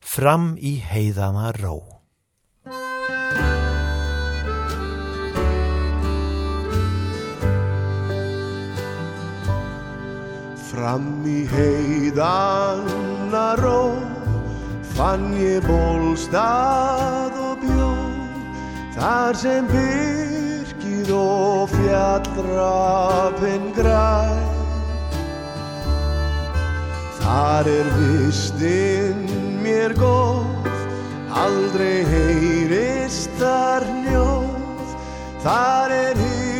Fram i heidana råd. Fram i heidarna rå Fann je bolstad og bjå Þar sem byrkið og fjallrapin græ. Þar er vistinn mér góð Aldrei heyrist þar njóð. Þar er hýr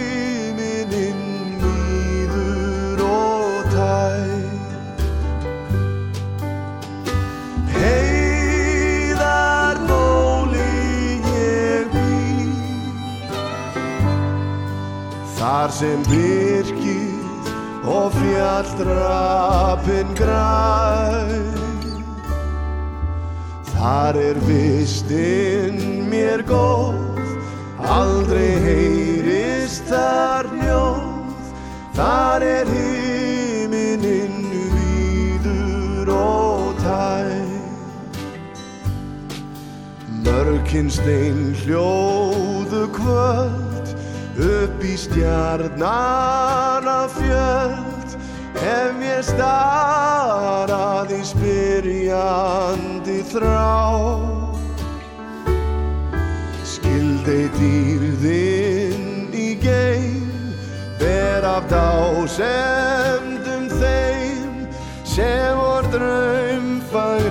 Þar sem byrkið og fjalldrapin græð Þar er vistinn mér góð Aldrei heyrist þar njóð. Þar er hinn Morgenstein hljóðu kvöld Upp í stjarnana fjöld Hef mér starað í spyrjandi þrá Skildi dýrðinn í geim Ber af dásendum þeim. Sem vor draumfæð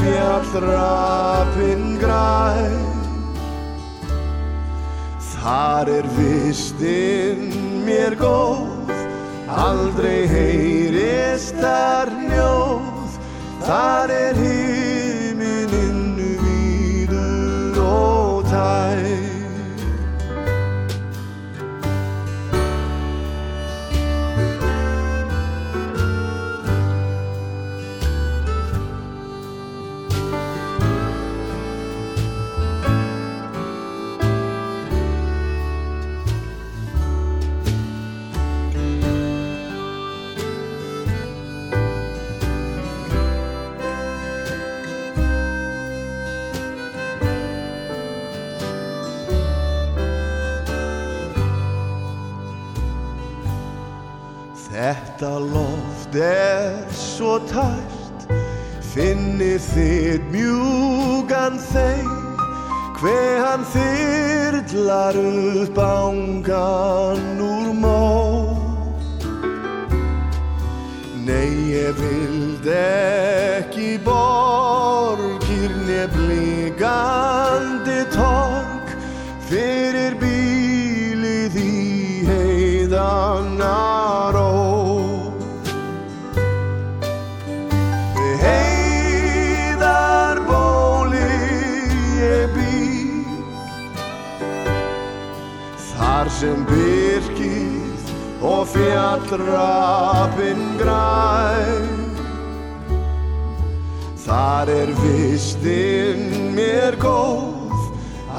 fjallrappin græ. Þar er vistin mér góð Aldrei heyrist þar njóð Þar er himin innu víður og tær. Þetta loft er svo tært. Finnir þitt mjúgan þeim Hve hann þyrtlar upp ángan úr mó Nei, ég vild ekki borgir Nebligandi torg. Fyrir bílið í heiðanar sem birkið og fjallrapin græn Þar er vistinn mér góð,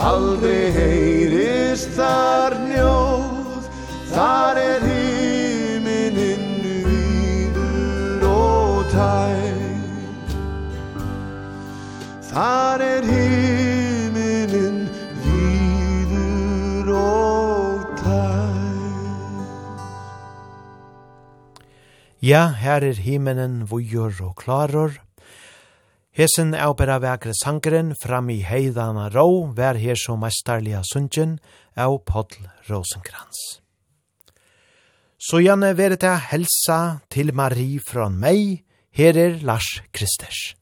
aldrei heyrist þar njóð, þar er himininn víður og tæg. Þar er himininn Ja, her er himmelen vujur og klaror. Hesen avbera vekre sangeren fram i heidana rå, vær her som mestarliga sundjen, av Podl Rosenkrans. Så gjerne veret jeg helsa til Marie fra meg, her er Lars Kristers.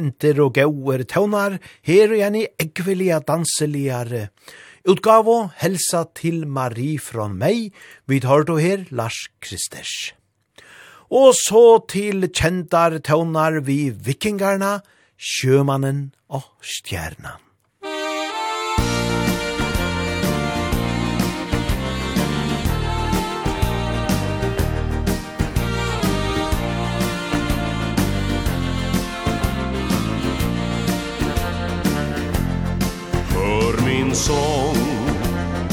kjenter og gauer tøvnar, her er en i danseligare. Utgavo, helsa til Marie fra meg, vi tar du her Lars Kristers. Og så til kjentar tøvnar vi vikingarna, sjømannen og stjernan. min sång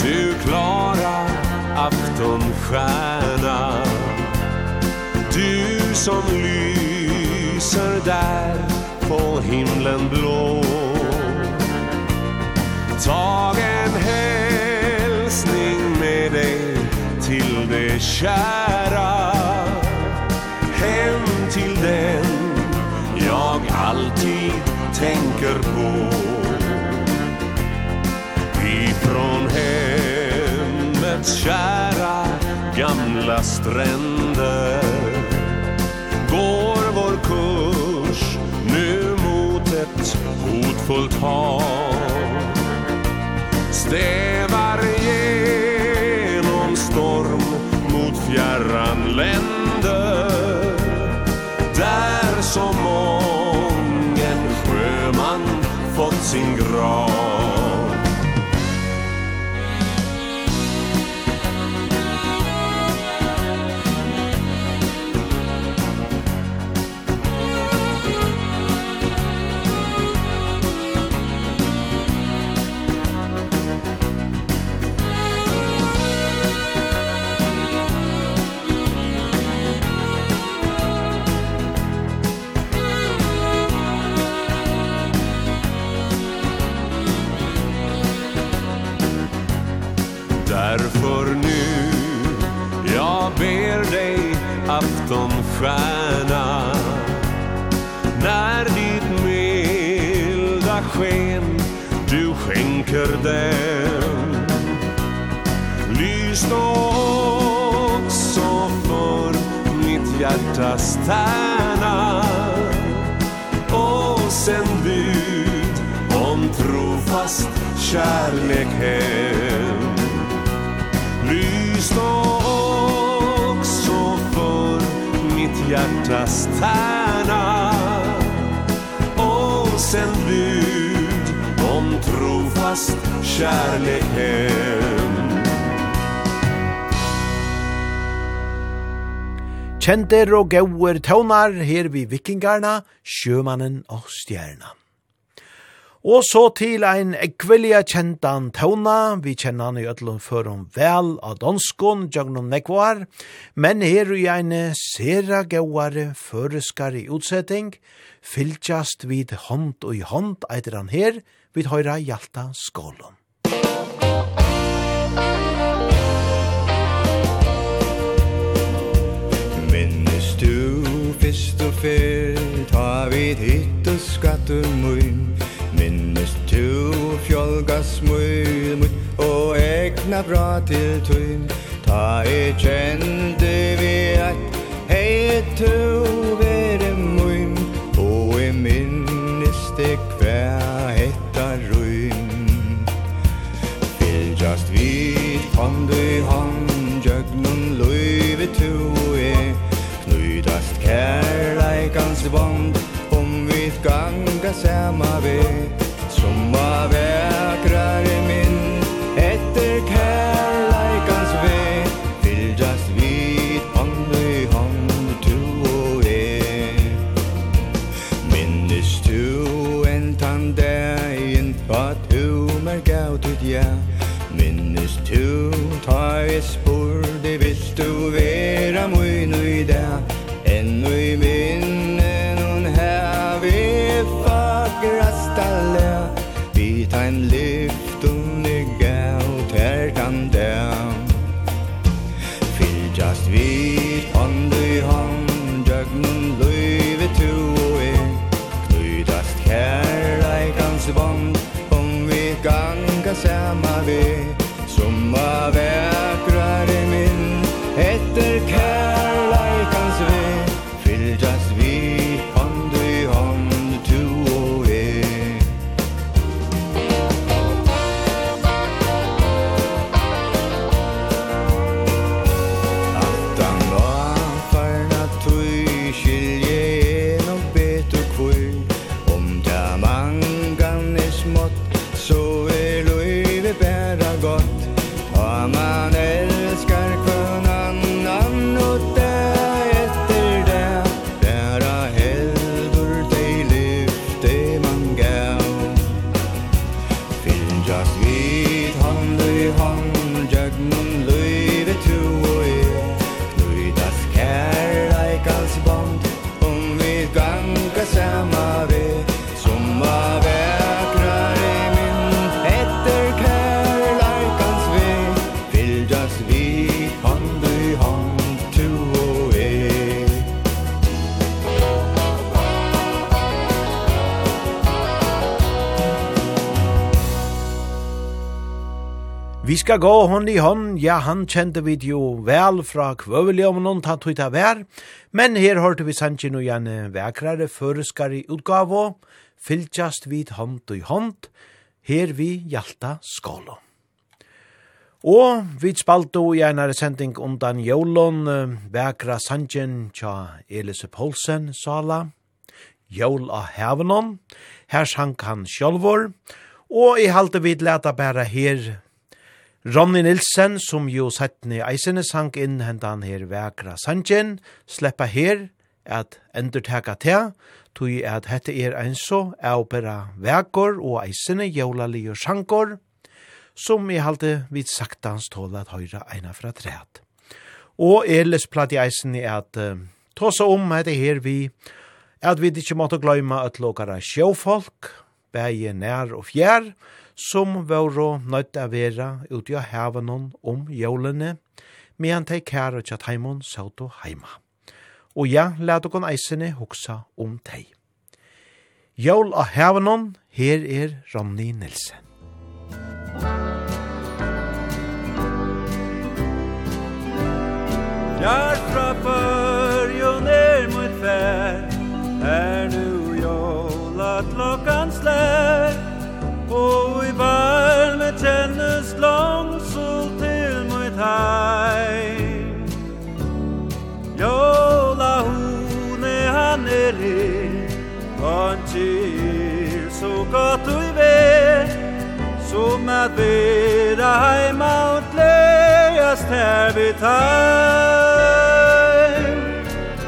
Du klara aftonstjärna. Du som lyser där på himlen blå. Tag en hälsning med dig till det kära. Hem till den jag alltid tänker på. hemmets kära gamla stränder. Går vår kurs nu mot ett hotfullt hav. Stävar genom storm mot fjärran länder. Där som mången sjöman fått sin grav. Därför nu Jag ber dig aftonstjärna. När ditt milda sken Du skänker den. Lys då också för mitt hjärtas tärna. Och sänd bud om trofast kärlek hem stå också för mitt hjärtas tärna Och sen bud om trofast kärleken Kjenter og gauer tøvnar her vi vikingarna, sjømannen og stjernan. Og så til ein ekvelia kjentan tauna, vi kjenner han i ødlund førum vel av donskon, Jagnon Nekvar, men her i ein sera gauare føreskari utsetting, fylgjast vid hånd og i hånd, eitir han her, vid høyra Hjalta Skålund. Minnes du fyrst og fyrt, har vi hitt og skattemøyn, Minnes tu fjolga smøy mot Og egna bra til tøyn Ta i kjente vi at Hei tu vere møyn Og i minnes det hver hetta røyn Fylgjast vid hånd i hånd Jøgnun løyve tu e Knudast kærleikans vond ganga sama vei Som var skal gå hånd i hon, ja han kjente vi jo vel fra kvøvelig om noen tatt ut av vær, men her hørte vi sannsyn og gjerne vekrare føreskar i utgave, fylltjast vid hånd i hånd, her vi hjalta skålo. Og vi spalte i en sending undan jólon, vekra sanjen tja Elise Poulsen, Sala, jól av hevenon, her sank han sjálvor, og i halte vi leta bæra her Ronny Nilsen, som jo settene eisene sank inn hentan her vekra sanjen, sleppa her at endurtaka til, tog at hette er ein så opera vekor og eisene jævlali og sjankor, som i halte vid saktans tåla at høyra eina fra træt. Og Elis platt i eisene at uh, tåsa om hette her vi, at vi ikke måtte gløyma at lokara sjåfolk, bæje nær og fjær, som våro nøyt av vera uti av hevanon om jólene, medan tei kæra tjatt heimon sauto heima. Og ja, let okon eisene hoksa om tei. Jól av hevanon, her er Ronny Nilsen. Där fra förr er mot fær, er nu jola klockan Og i varme kjennes langsol til mitt heim. Jola hone han er i Han kyr så godt og i ved Som at vera heima og gledast her vid heim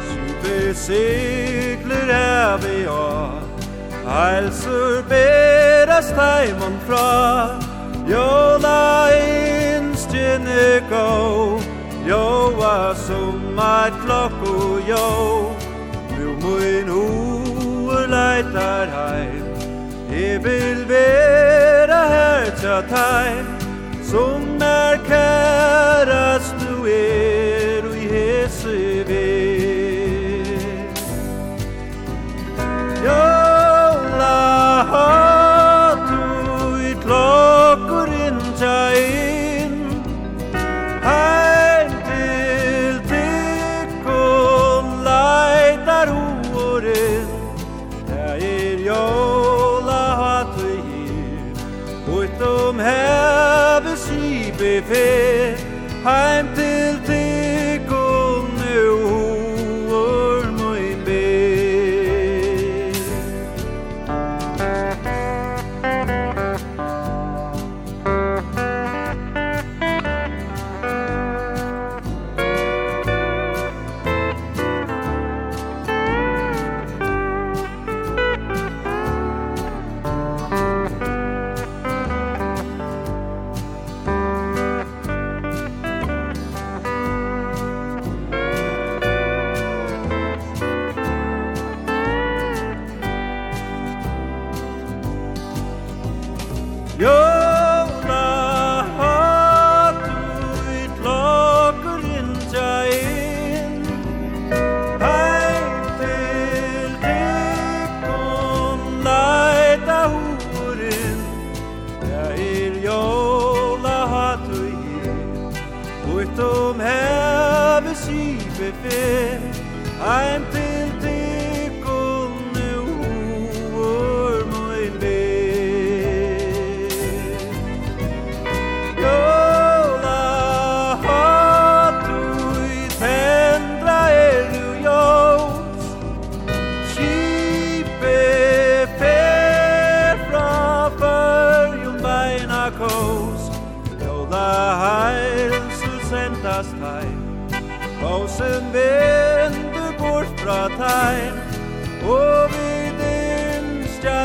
Super sikler her vi har Heilsur berast heimon fra Jola instjene go Joa som eit klokko jo Nu mun ur leitar heim. I vil vera her tja teim Som er kærast du er og i hese hatu i klokkurin tja inn Heim til tykkun leitar horin Tja er jola hatu i hir Uitum heve sibe fer Heim til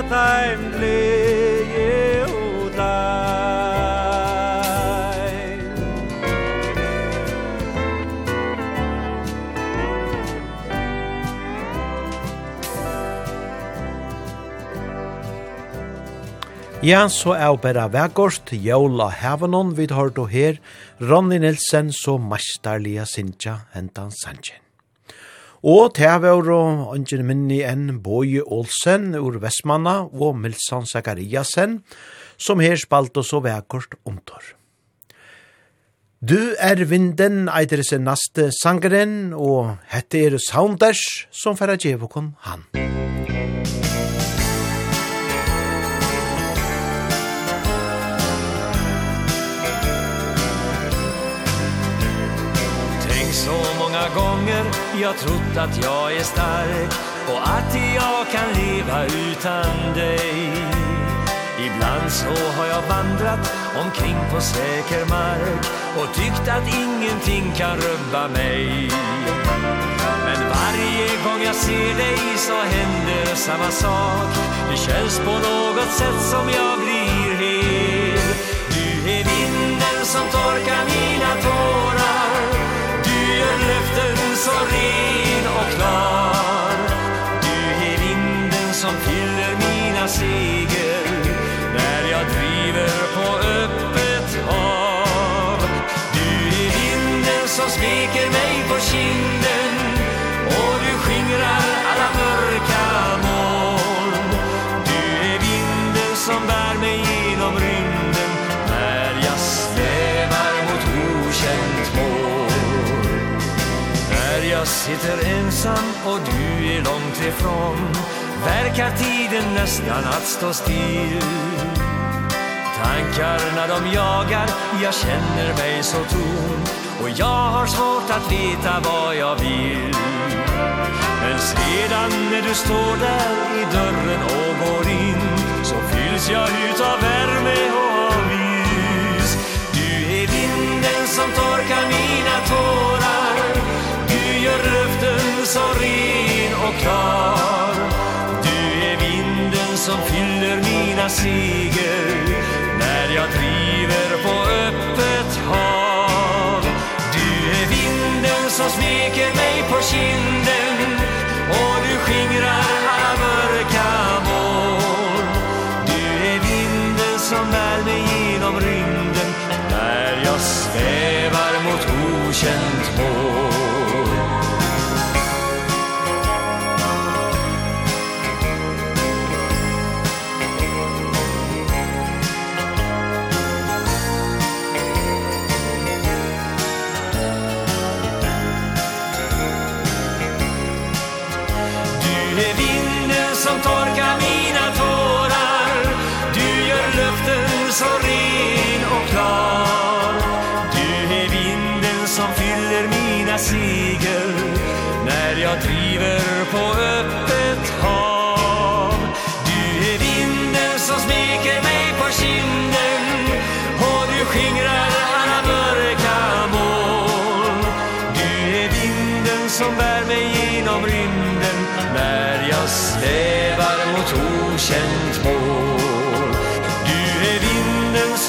taim le Yehudai Ja, så er Bera Vægårst, jævla Havanon, vi har her, Ronny Nilsen, så mestarlige sinja hentan sanjen. Og til var og ønsker minni enn Boje Olsen ur Vestmanna og Milsan Zakariasen, som her spalt og vekkort omtår. Du er vinden, eitir sin naste sangeren, og hette er Sounders, som færa djevokon han. Tänk så många gånger Jag trott att jag är stark Och att jag kan leva utan dig. Ibland så har jag vandrat omkring på säker mark Och tyckt att ingenting kan rubba mig. Men varje gång jag ser dig så händer samma sak. Det känns på något sätt som jag blir hel. Du är vinden som torkar mina tår. sitter ensam och du är långt ifrån. Verkar tiden nästan att stå still. Tankarna de jagar, jag känner mig så tom. Och jag har svårt att veta vad jag vill. Men sedan när du står där i dörren och går in Så fylls jag ut av värme och av ljus Du är vinden som torkar mina tårar gör röften så ren och klar. Du är vinden som fyller mina seger När jag driver på öppet hav. Du är vinden som smeker mig på kinden Och du skingrar alla mörka moln. Du är vinden som bär mig genom rymden När jag svävar mot okänd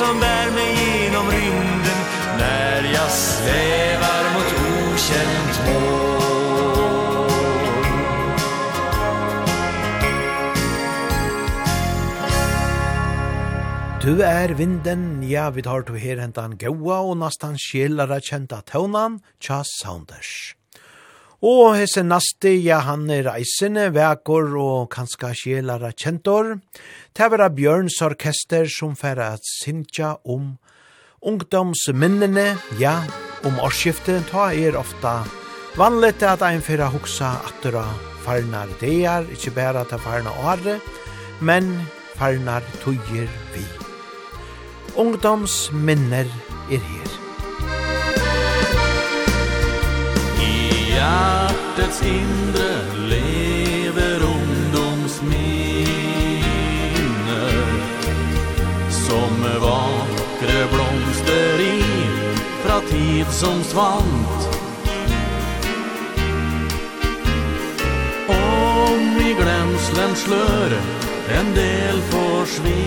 som bär mig genom rymden När jag svävar mot okänt mål Du er vinden, ja, vi tar to her hentan gaua og nastan sjelara kjenta tøvnan, tja Saunders. Og hese nasti, ja, han er reisende, vekor og kanska sjelara kjentor. Det var Bjørns orkester som færa at sintja om ungdomsminnene, ja, om årsskiftet, ta er ofta vanligt at ein færa hoksa attura farnar deir, ikkje bæra ta farna åre, men farnar tøyer vi. Ungdomsminner er her. hjärtats inre lever ungdomsminner Som vakre blomster i fra tid som svant. Om i glemslen slør en del forsvinner.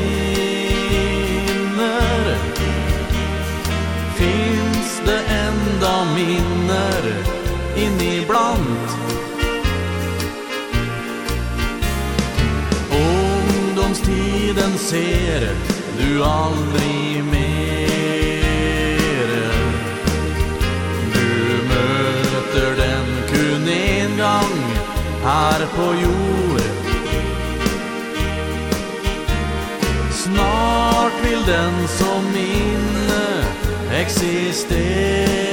Finns det enda minner inniblant Ungdomstiden ser du aldrig mer. Du möter den kun en gang her på jord. Snart vill den som minne existera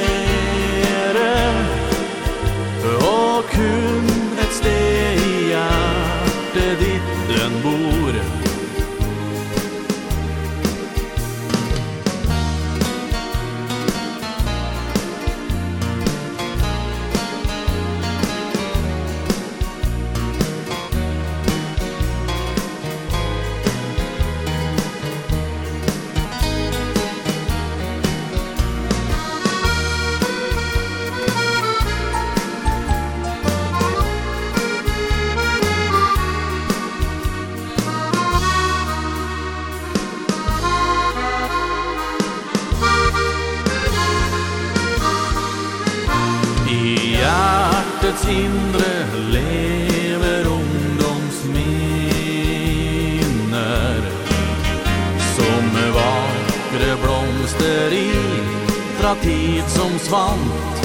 som svant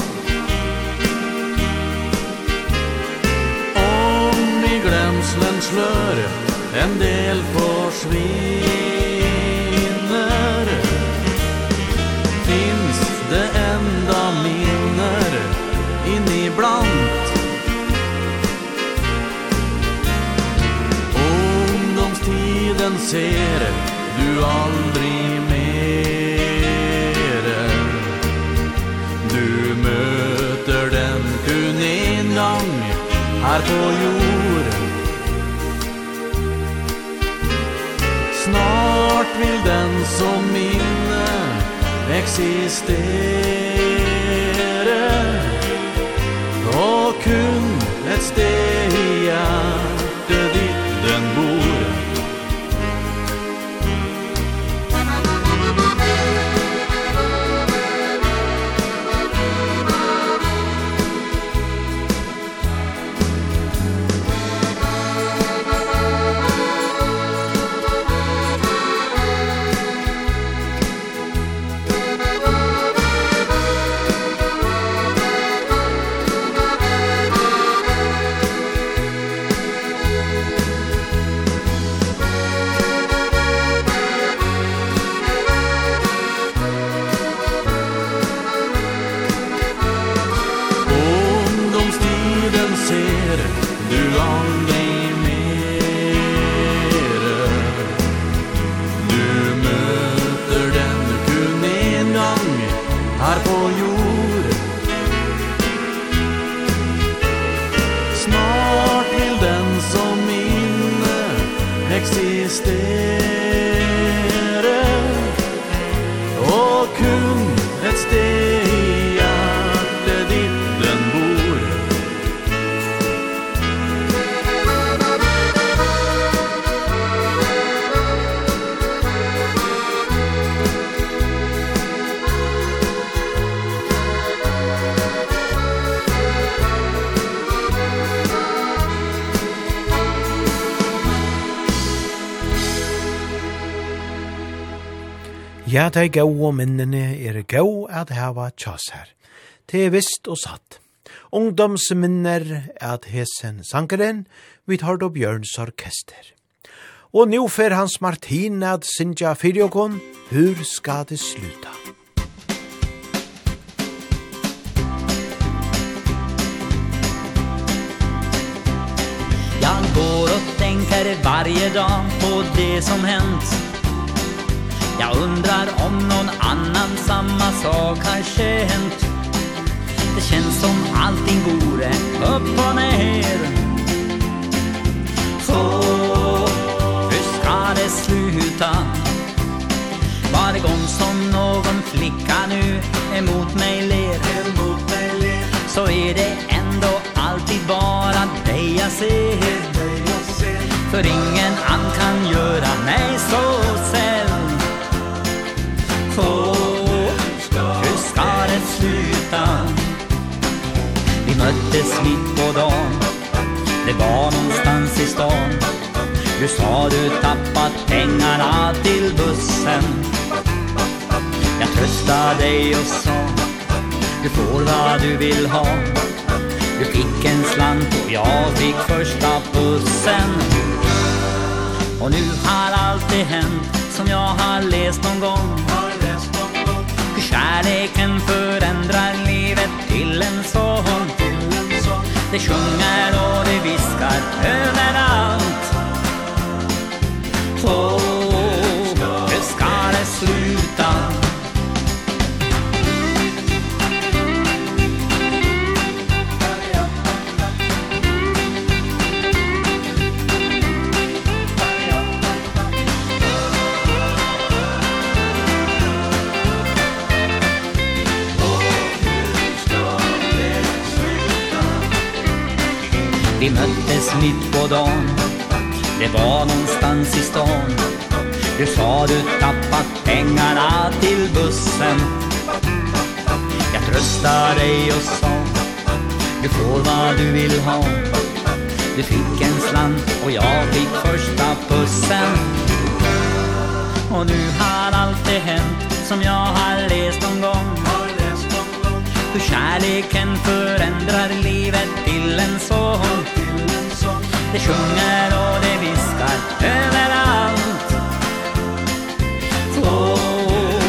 Om i glemslen slør en del forsvinner Finns det enda minner Inni blant Ungdomstiden ser du aldri här på jorden. Snart vill den som minne existere Og kun et steg at gau og minnene er gau at heva tjas her. Det er visst og satt. Ungdomsminner at hesen sankeren vid Hardo Bjørns orkester. Og nu fer hans Martin at Sintja Fyrjokon, hur ska det sluta? Jag går och tänker varje dag på det som hänt Jag undrar om någon annan samma sak har känt Det känns som allting vore upp och ner. Så, hur ska det sluta? Varje gång som någon flicka nu emot mig ler Emot mig ler Så är det ändå alltid bara dig jag ser. För ingen annan kan göra mig så säker. möttes mitt på dagen. Det var någonstans i stan. Du sa du tappat pengarna till bussen. Jag tröstade dig och sa Du får vad du vill ha. Du fick en slant och jag fick första bussen Och nu har allt det hänt som jag har läst någon gång. Kärleken förändrar livet till en sång. Det sjunger och det viskar överallt På Vi möttes mitt på dagen. Det var någonstans i stan. Du sa du tappat pengarna till bussen. Jag tröstar dig och sa Du får vad du vill ha. Du fick en slant och jag fick första pussen. Och nu har allt det hänt Som jag har läst någon gång hur kärleken förändrar livet till en sång Det sjunger och det viskar överallt Åh, oh,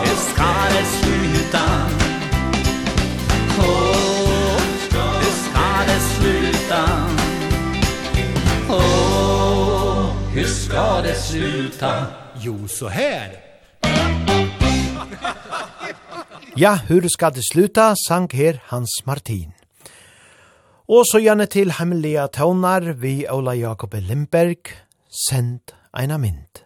hur ska det sluta? Åh, oh, hur ska det sluta? Åh, oh, hur ska det sluta? Jo, så här! Ja, hur ska det sluta, sang her Hans Martin. Og så gjerne til hemmelige tøvnar vi Ola Jakob Lindberg, send eina mynd.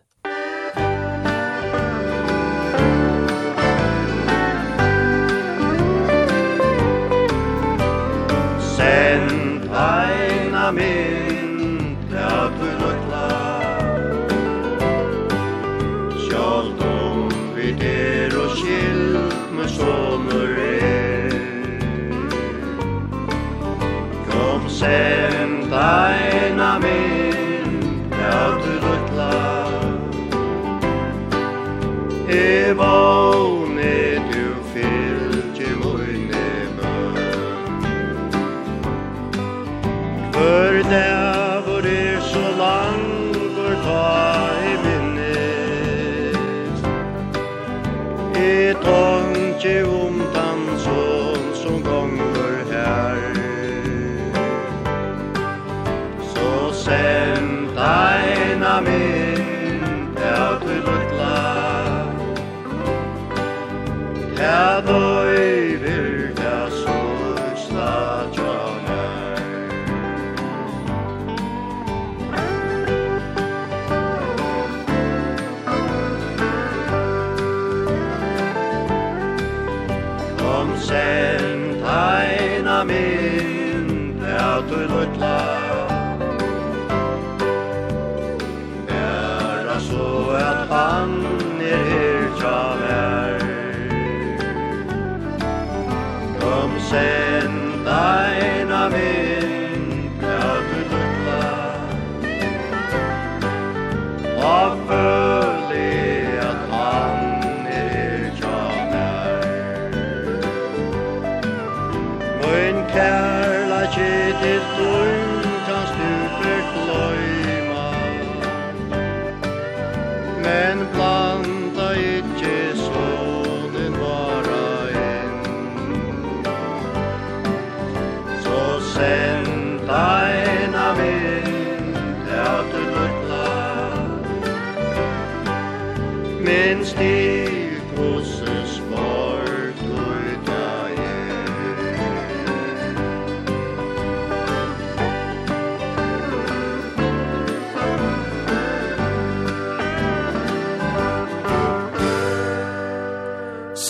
Send eina mynd sem deina mynd ja du rutla e vågne du fylgje mine bøn hver den min Ja, du luttla Ja, du senda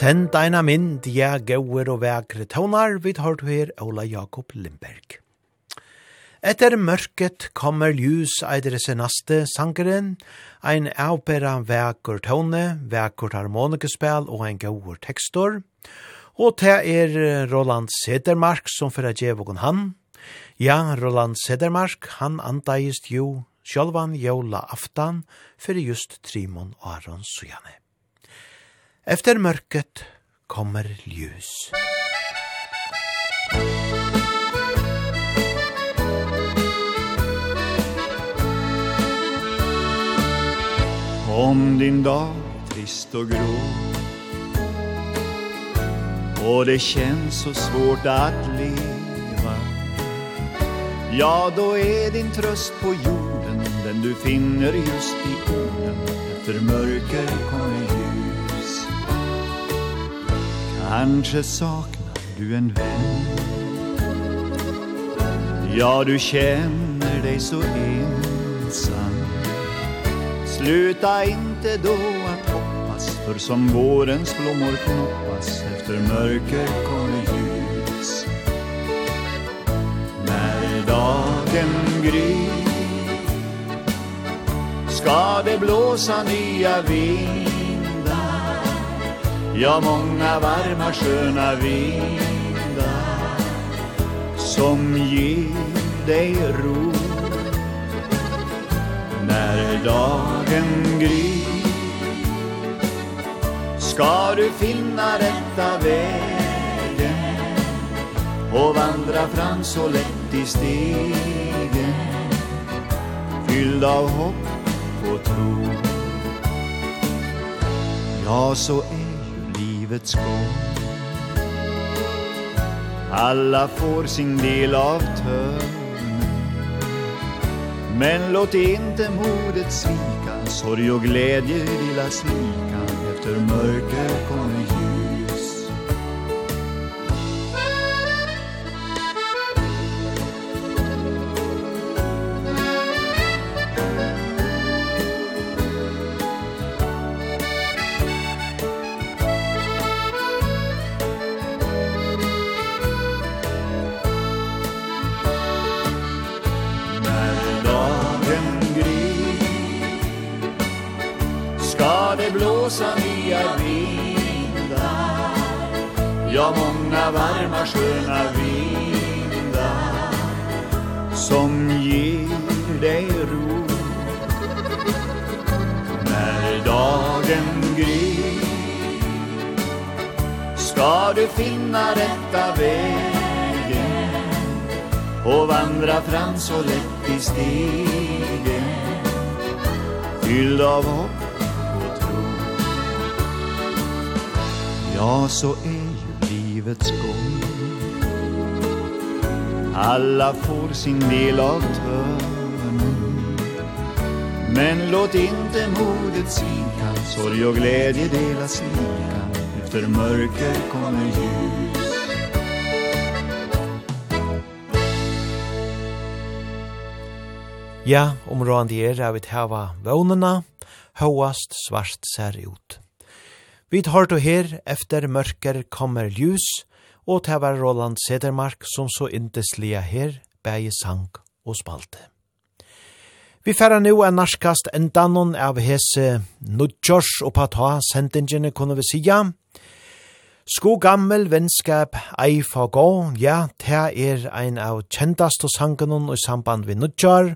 Send deina mynd, ja, gauer og vekre tånar, vi tar du her Ola Jakob Lindberg. Etter mørket kommer ljus eitere senaste sangeren, ein avbera vekur tåne, vekur harmonikespel og ein gauer tekstor. Og det er Roland Sedermark som fyrir djevokon han. Ja, Roland Sedermark, han andaist jo sjálvan jóla aftan fyrir just Trimon Aron Sujane. Efter mörket kommer ljus. Om din dag är trist och grå Och det känns så svårt att leva Ja, då är din tröst på jorden Den du finner just i orden Efter mörker kommer Kanske saknar du en vän. Ja, du känner dig så ensam. Sluta inte då att hoppas För som vårens blommor knoppas Efter mörker kommer ljus. När dagen gryr Ska det blåsa nya vind. Ja, många varma sköna vindar Som ger dig ro. När dagen gryr Ska du finna rätta vägen Och vandra fram så lätt i stegen Fylld av hopp och tro. Ja, så är livets gång. Alla får sin del av törn. Men låt inte modet svika Sorg och glädje delas lika Efter mörker kommer finna rätta vägen och vandra fram så lätt i stigen. Fylld av hopp och tro. Ja, så är ju livets gång. Alla får sin del av törnen. Men låt inte modet svika Sorg och glädje delas lika efter mörker kommer ljus Ja, områdande er er vi hava vånena, høyast svart ser ut. Vi tar to her efter mørker kommer ljus, og det var Roland Sedermark som så indeslige her, bæge sang og spalte. Vi færa nu en narskast endanon av hese nudjors og pata sendingene kunne vi sija. Sko gammel vennskap ei forgå, ja, ta er ein av kjentaste sangenon i samband vi nudjar,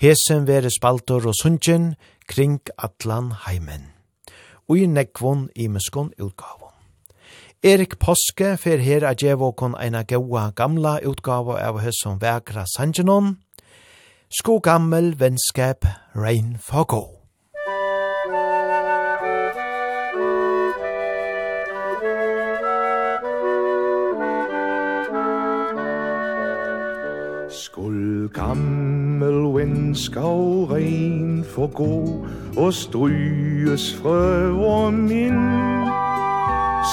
hesen vere spaltor og sundjen kring atlan heimen, og i nekvon i muskon utgavon. Erik Poske fer her a djevåkon eina gaua gamla utgavo av hesson vekra sangenon, Sko gammel vennskap rein forgå. Skuld gammel venskav ren for gå Og stryges frø og min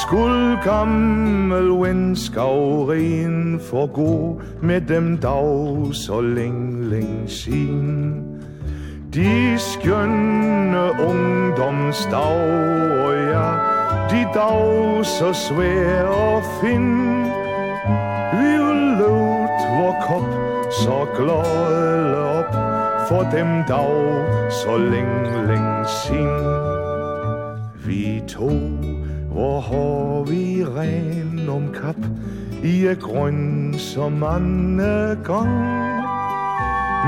Skuld gammel venskav ren for gå Med dem dag så længe længe sin De skjønne ungdomsdag og ja De dag så svær og finn. Vi vil løt vår kop Så glade op for dem dag Så længe, længe sin Vi to, hvor har vi ren om kap I er grøn som mange gang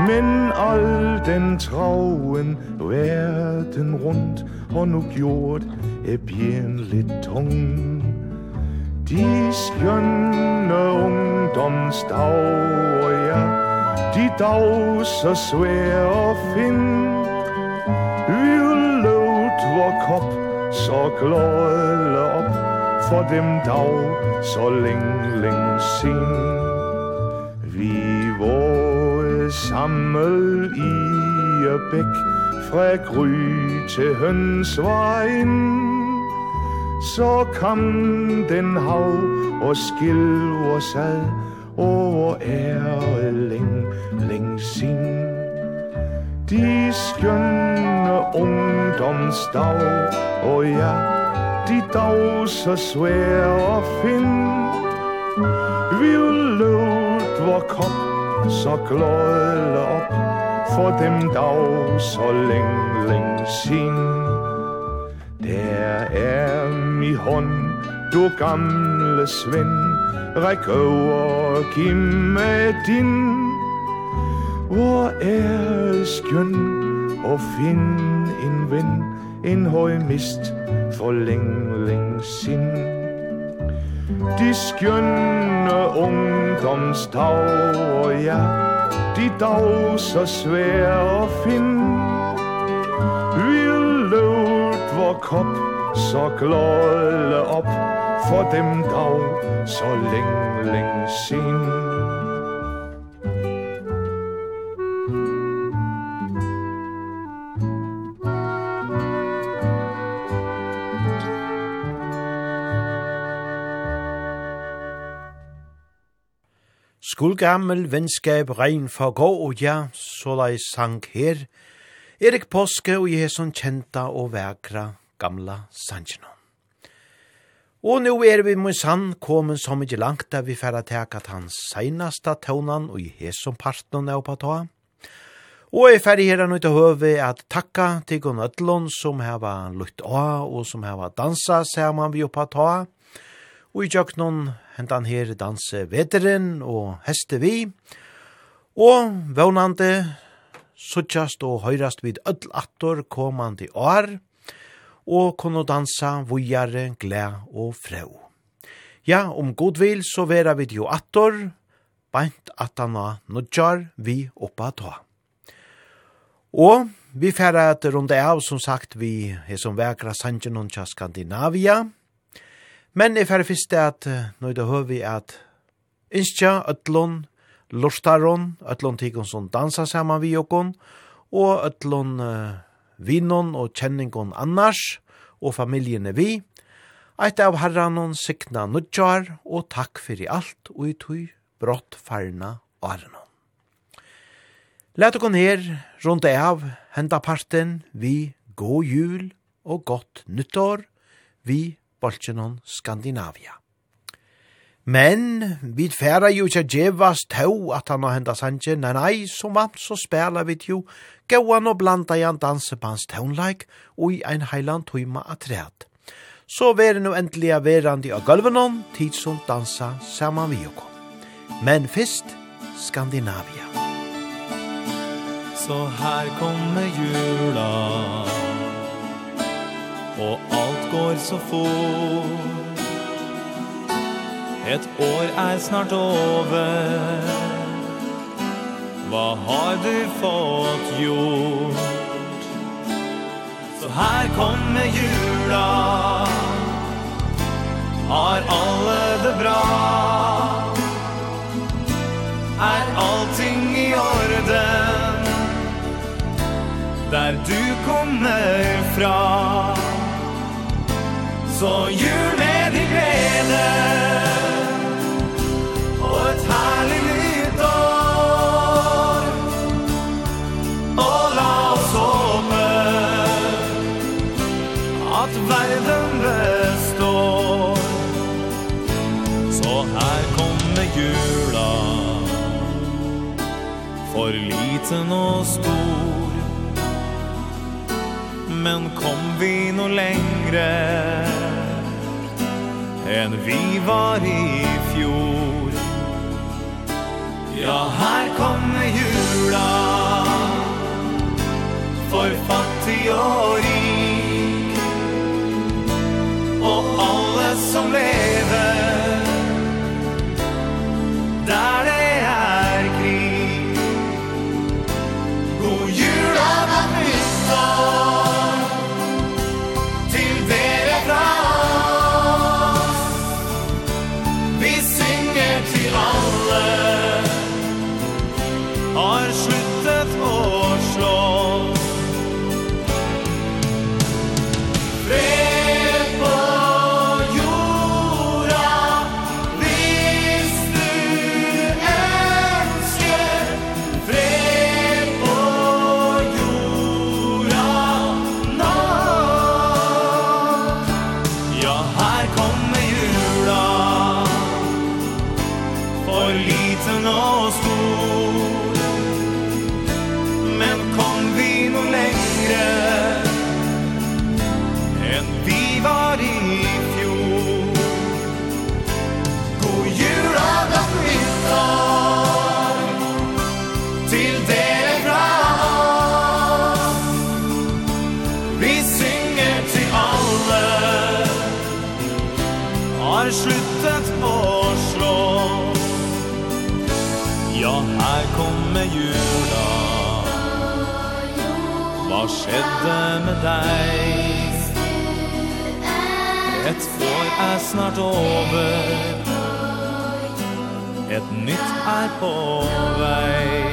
Men all den trauen verden rundt har nu gjort er bien lidt tung. De skjønne ungdomsdag og ja De dag så svær og fin Uløvd vår kopp så gløle opp For dem dag så lenge, lenge sin Vi våre sammel i bæk Fra gry til hønsveien. Så kom den hav og skilv og sad Over æret læng, sin. De skønne ungdomsdag Og ja, de dag så svære at finde Vi løvd vor kom så glødle op For dem dag så leng, leng sin. Der er mi hånd Du gamle svenn, Ræk over Kimme din Hvor er skjønn Og finn en venn En høy mist For lengling leng sinn. De skjønne ungdomstauer, ja De dag så svær å finn. Vi lød vår kopp Så klolle op for dem dag Så længe, længe sin Skuldgammel venskab rein forgå, og ja, så lei sank her. Erik Påske og Jesun kjenta og vekra gamla sanjene. Og nå er vi med sann komen som ikke langt da vi færa tek at hans seinasta tøvnan og i hesom partnerne er oppa ta. Og jeg færre her nå til høve at takka til Gunn Ødlund som heva lutt av og som heva dansa saman vi oppa ta. Og i jøknon hentan her danse veteren og heste vi. Og vånande suttjast og høyrast vid ødlattor komandi år og kunne dansa vujare, glæ og freu. Ja, om god vil så vera vi jo attor, beint atana nudjar vi oppa ta. Og vi færa et runde av, som sagt, vi er som vekra sangen tja Skandinavia. Men jeg færa fyrst at nå det høy vi at innskja ötlun, lortaron, ötlun tikon som dansa saman vi okon, og ötlun uh, vinon og kjenningon annars, og familjene er vi. Eit av herranon sikna nudjar, og takk fyrir alt, og i tui brott farna årenon. Læt okon her, rundt av, henda parten, vi god jul og godt nyttår, vi Bolchenon Skandinavia. Men vi færa jo ikke djevast tau at han har henda sanje, nei nei, som vant så spela vi jo, gauan og blanda i han dansebans taunleik og i ein heiland tøyma atreat. Så vere nu endelig verandi av gulvenon, tid som dansa saman vi jo Men fyrst, Skandinavia. Så her kommer jula, og alt går så fort. Et år er snart over. Hva har du fått gjort? Så her kommer jula. Har alle det bra? Er allting i orden? Der du kommer fra? Så jul med din glede. For liten og stor. Men kom vi no lengre Enn vi var i fjor. Ja, her kommer jula For fattig og rik. Og alle som lever Der det Lord. skjedde med deg. Et år er snart over. Et nytt er på vei.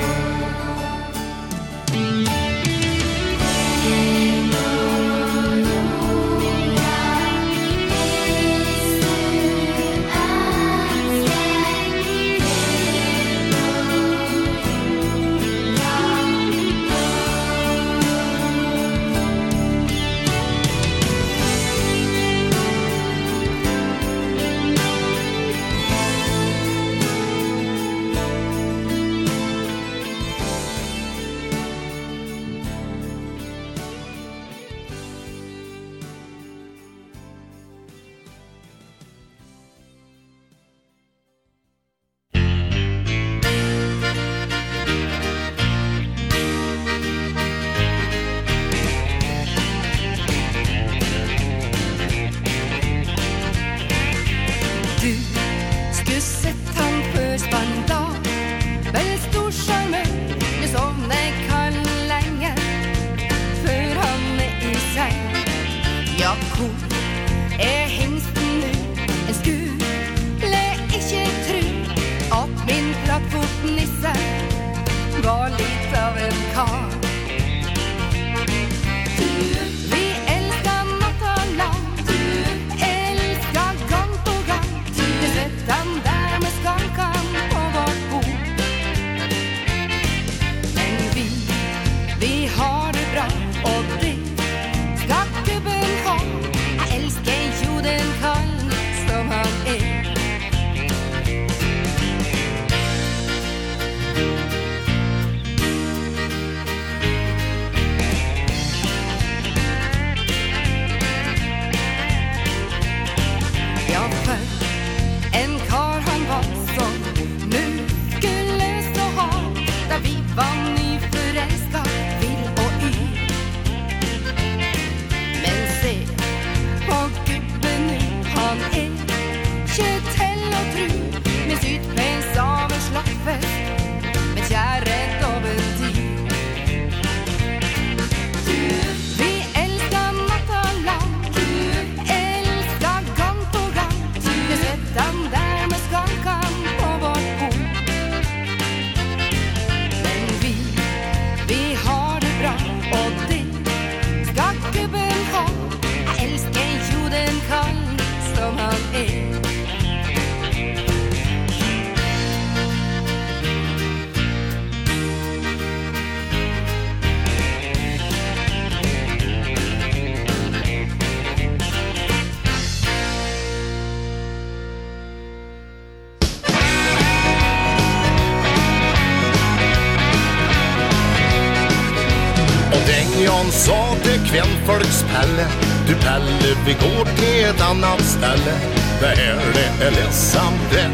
Pelle Du Pelle, vi går till ett annat ställe Det här det är ledsamt det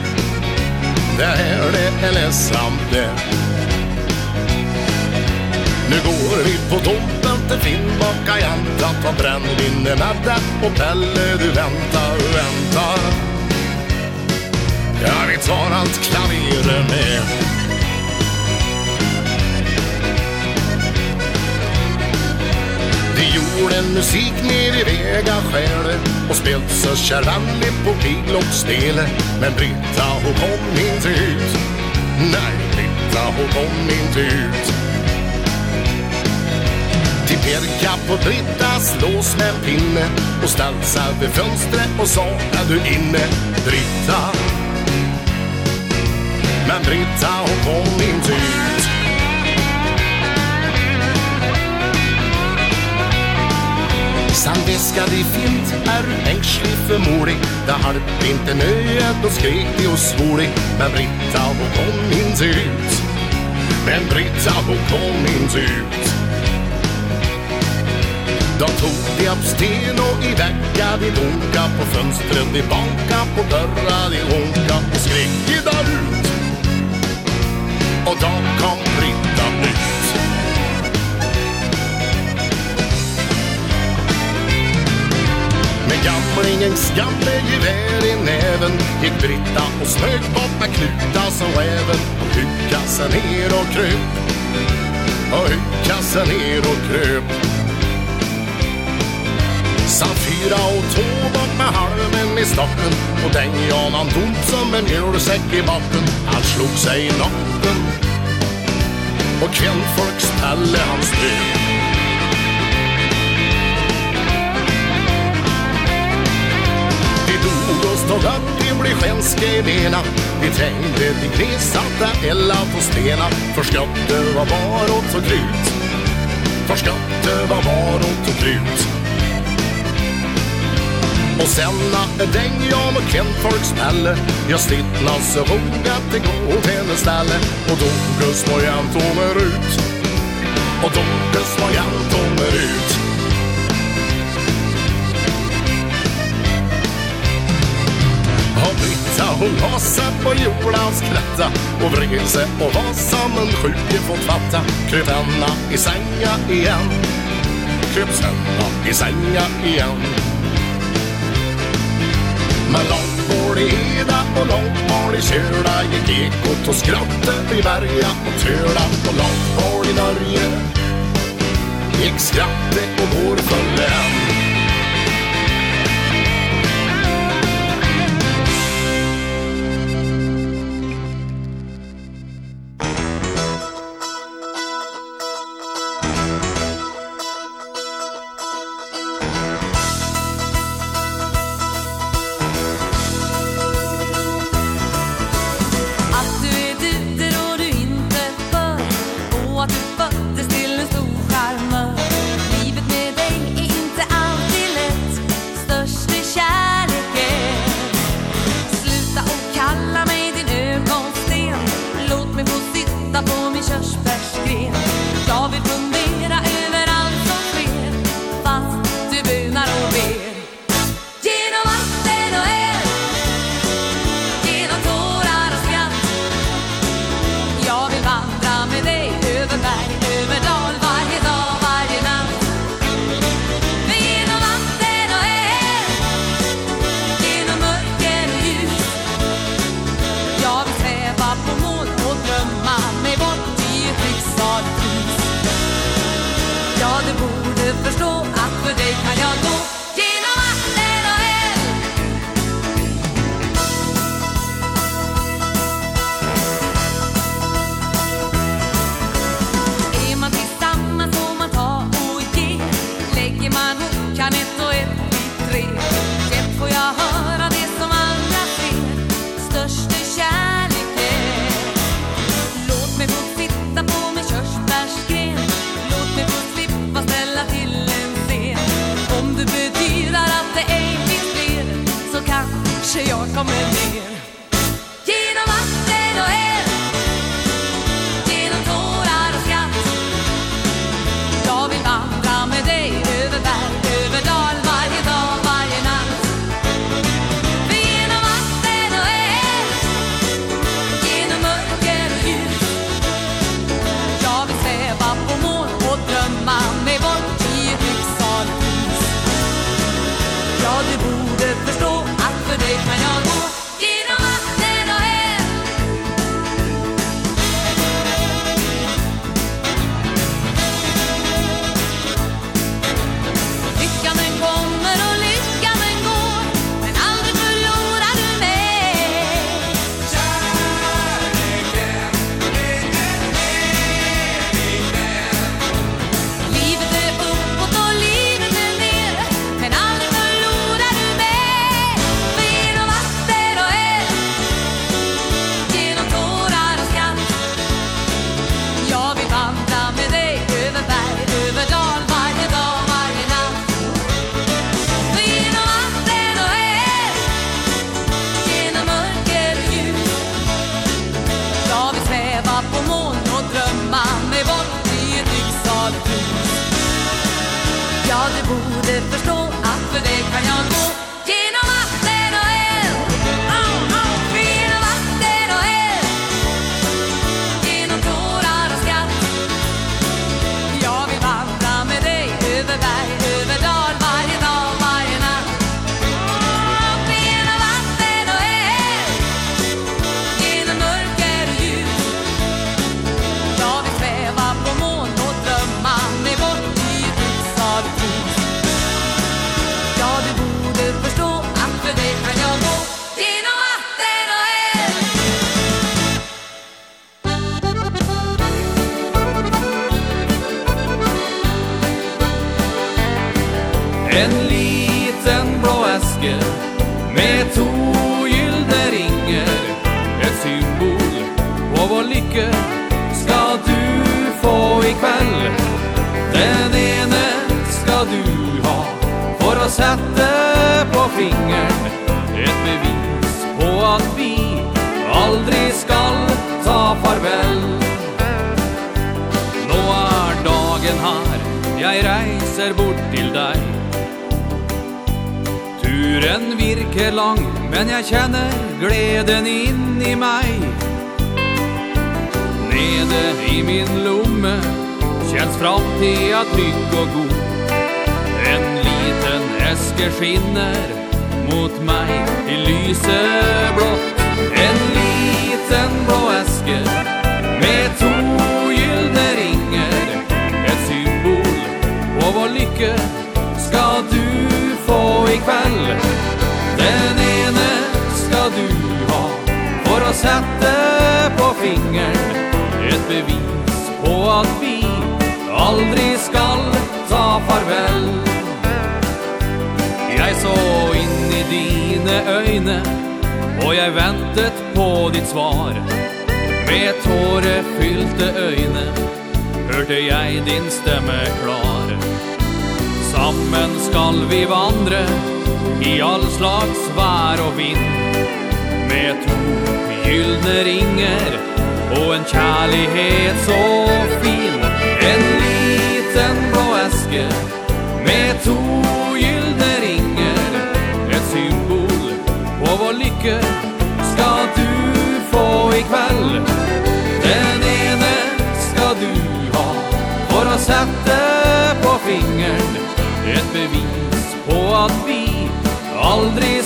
Det här det är ledsamt det Nu går vi på tomten till Finnbacka jänta Ta brännvinnen det och Pelle du väntar, väntar Ja, vi tar allt klavirer med. solen musik ner i vega skäle Och spelsa käralli på billoppsdele Men Britta hon kom inte ut. Nej, Britta hon kom inte ut. Till Perka på Brittas slås med en pinne Och stansar vid fönstret och sa är du inne Britta? Men Britta hon kom inte ut. Samväska det fint är ängslig för morig Det halp inte nöjet och skrek det och svorig Men Britta hon kom inte ut. Men Britta hon kom inte ut. Då tog de absten och i vecka de dunka. På fönstren de banka, på dörra de honka Och skrek de där ut Och då kom Britta Gamlingen skamme med gevär i näven. Gick Britta och smög bort med kluta som även Och hycka sig ner och kryp Och hycka sig ner och kröp. Safira och tåbart med halmen i stocken. Och den jan han tomt som en mjölsäck i backen. Han slog sig i nacken. Och kvällfolks talle hans död. och rödgrym blir skänsk Elena Vi trängde till grissatta Ella på stena. Förskrattte var varot och krut. Förskrattte var varot och krut. Och senna när den jag med Kentfolks pelle Jag slittnas så våg att det går åt hennes ställe. Och Dogus var jag tommer ut Och Dogus var jag en ut skratta Hon la på jorda och skratta Och vred sig och var som en sjuke fått fatta. Kröp henne i sänga igen. Kröp henne i sänga igen. Men långt var det heda och långt var det köra Gick ekot och skratte i berga och töra Och långt var det Norge Gick skratte och vår följde lykke skal du få i kveld? Den ene skal du ha for å sette på fingeren. Et bevis på at vi aldri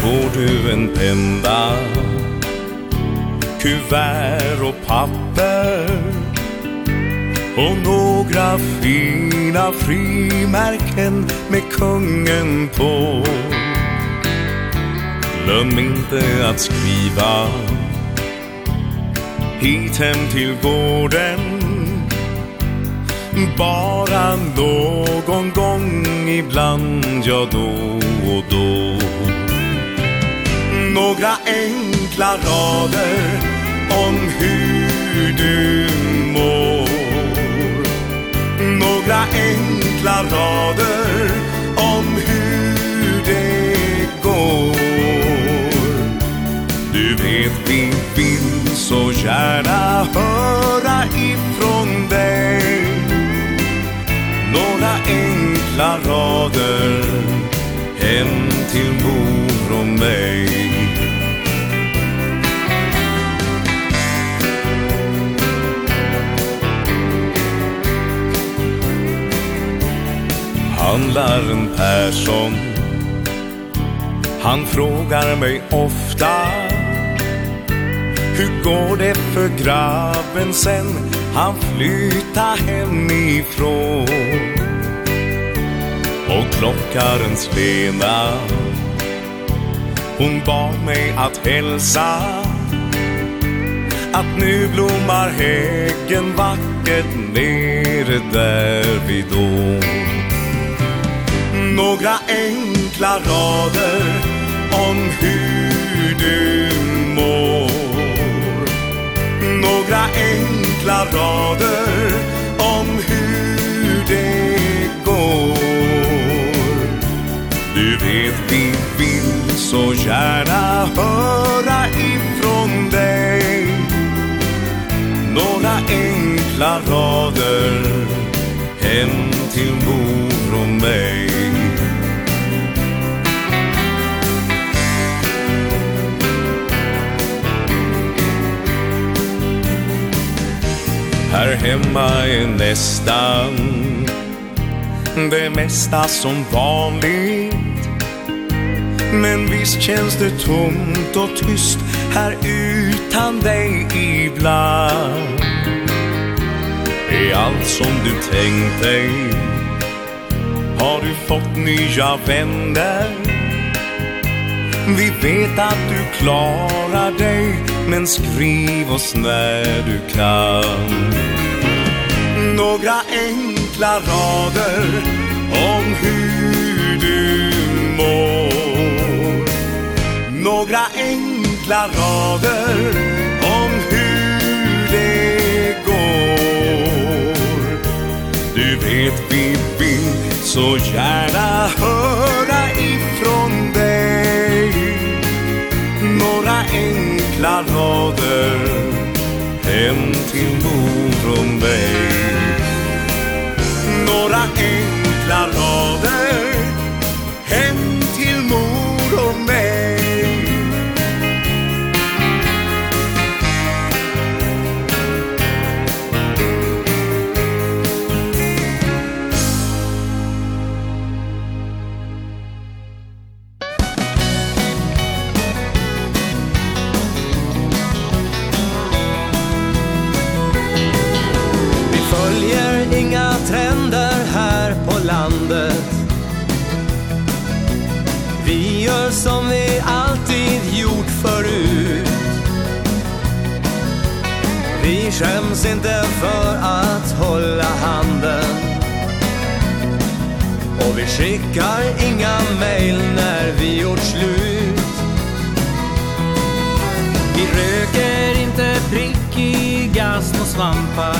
får du en penda Kuvert och papper? Och några fina frimärken med kungen på? Glöm inte att skriva Hit hem till gården. Bara någon gång ibland, ja då och då. Några enkla rader om hur du mår. Några enkla rader om hur det går. Du vet vi vill så gärna höra ifrån dig. Några enkla rader hem till mor och mig. Handlaren Persson Han frågar mig ofta Hur går det för grabben sen? Han flyttar hemifrån. Och klockarens Lena Hon bad mig att hälsa Att nu blommar häggen vackert nere där vid ån. Några enkla rader om hur du mår. Några enkla rader om hur det går. Du vet vi vill så gärna höra ifrån dig. Några enkla rader hem till mor och mig. Här hemma är nästan Det mesta som vanligt. Men visst känns det tomt och tyst Här utan dig ibland. Är allt som du tänkt dig Har du fått nya vänner. Vi vet att du klarar dig Men skriv oss när du kan. Några enkla rader Om hur du mår. Några enkla rader Om hur det går. Du vet vi vill så gärna höra ifrån dig. Några enkla enkla rader Hem till mor och mig Några enkla rader alltid gjort förut. Vi skäms inte för att hålla handen. Och vi skickar inga mejl när vi gjort slut. Vi röker inte prickiga små svampar.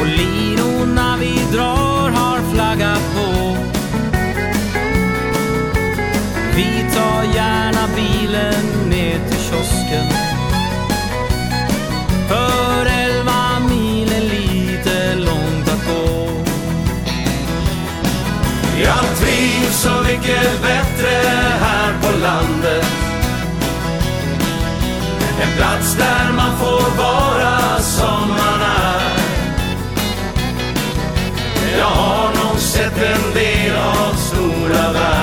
Och linorna vi drar har plats där man får vara som man är Jag har nog sett en del av stora världen.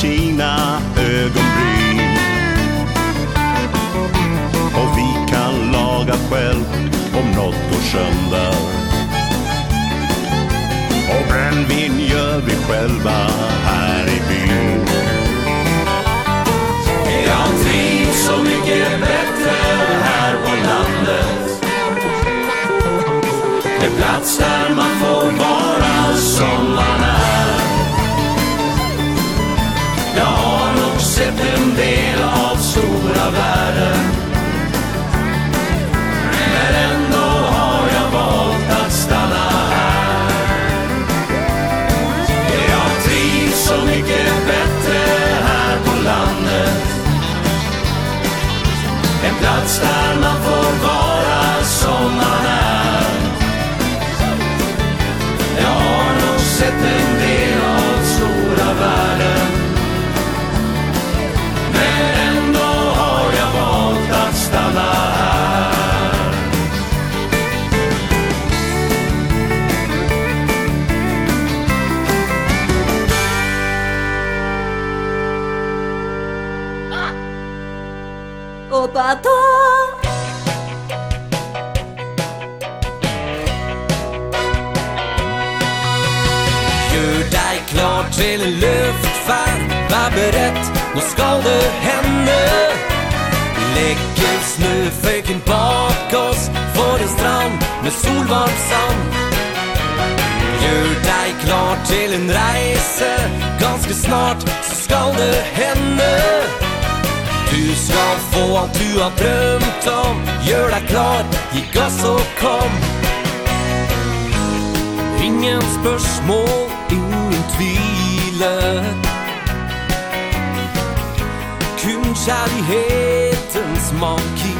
sina ögonbryn. Och vi kan laga själv om något går sönder Och brännvin gör vi själva här i byn. Jag trivs så mycket bättre här på landet. En plats där man får stop Trailer luftfärd var berett Nå skal det hända Lägger snöföken bak oss Får en strand med solvarm sand. Gjør deg klar til en reise Ganske snart så skal det hende. Du skal få alt du har drømt om Gjør deg klar, gi gass og kom. Ingen spørsmål, ingen tvil hyllet Kun kjærlighetens magi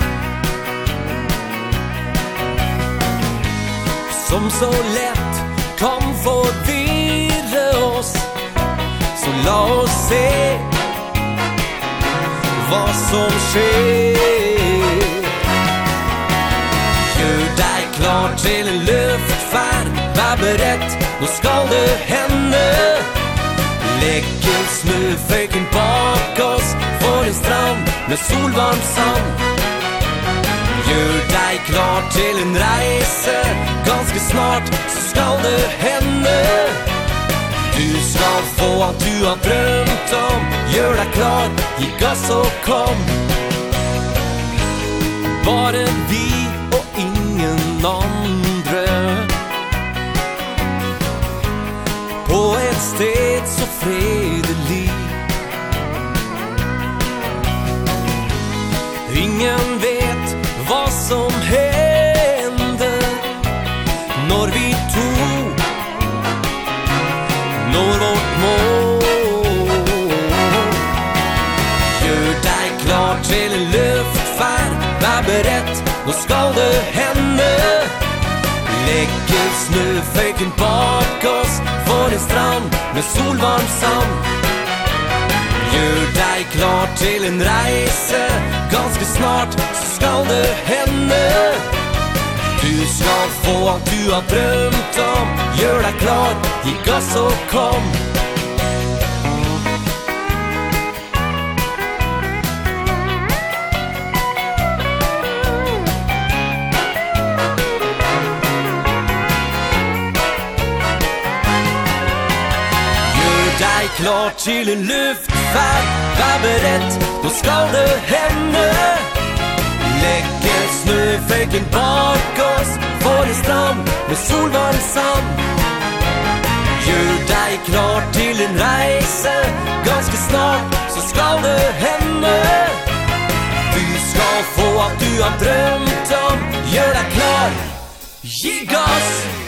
Som så lett kan forvirre oss. Så la oss se Hva som skjer Gjør deg klar til en luftferd Vær berett, nå skal det hende läcker snöfläcken bak oss Får en strand med solvarm sand. Gjør deg klar til en reise Ganske snart så skal det hende Du skal få alt du har drømt om Gjør deg klar, gi gass og kom. Bare vi og ingen andre På et sted fred. Snöfläcken podcast For en strand med solvarm sand. Gjør deg klar til en reise Ganske snart så skal det hende Du skal få alt du har drømt om Gjør deg klar, gi gass og kom. klart til en luftferd Vær beredt, nå skal det hända Lägger snöfläcken bak oss Får en strand med solvarm sand. Gjør deg klar til en reise. Ganske snart så skal det hende. Du skal få att du har drømt om. Gjør deg klar, Gi gass.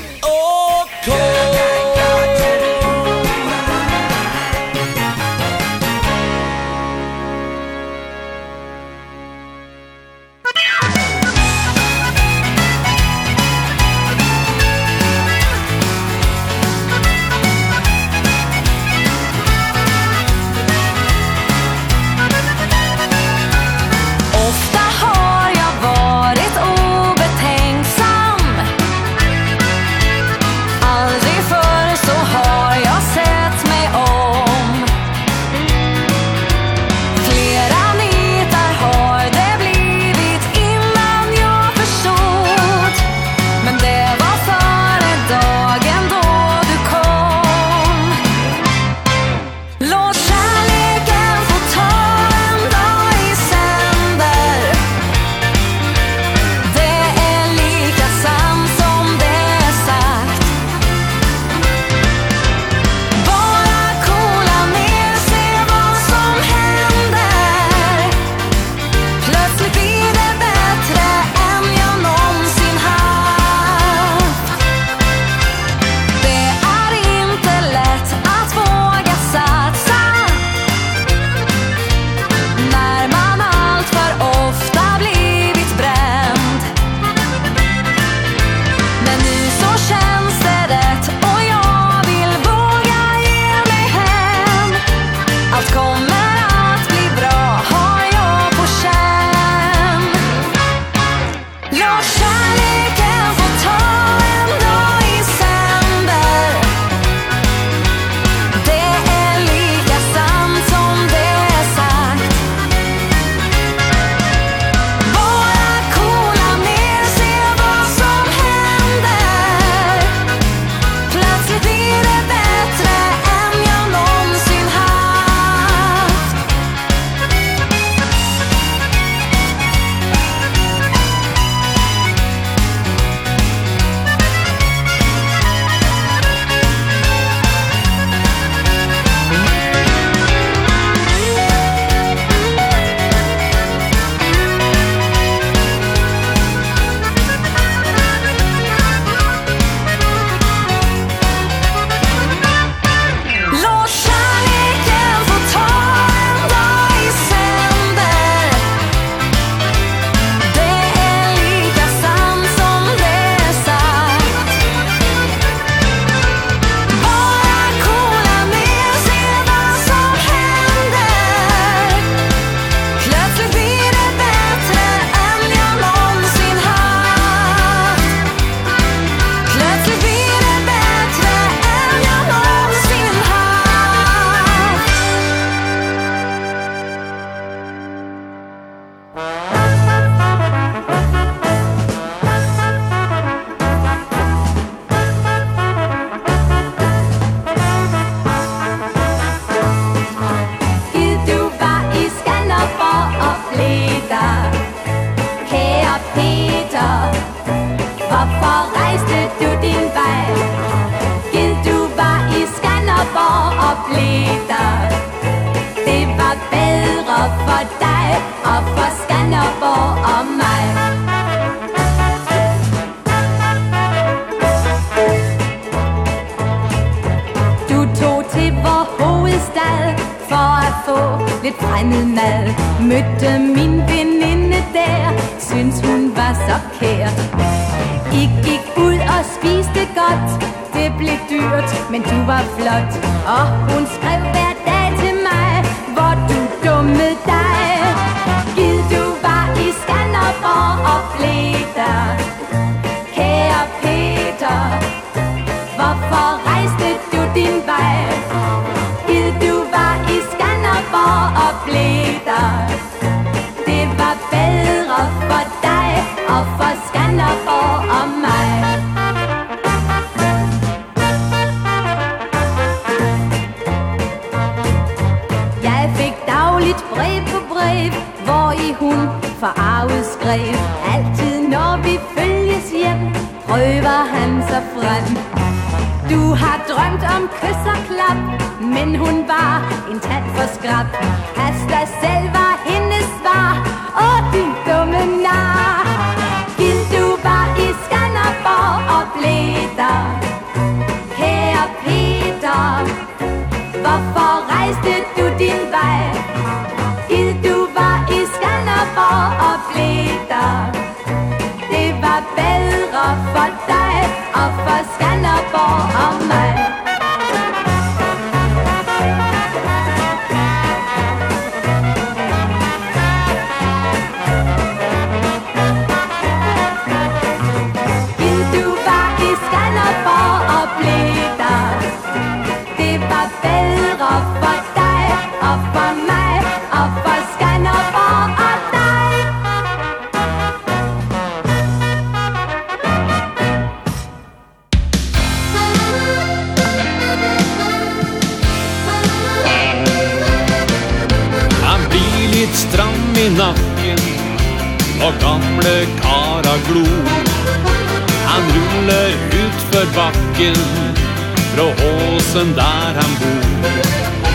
husen där han bor.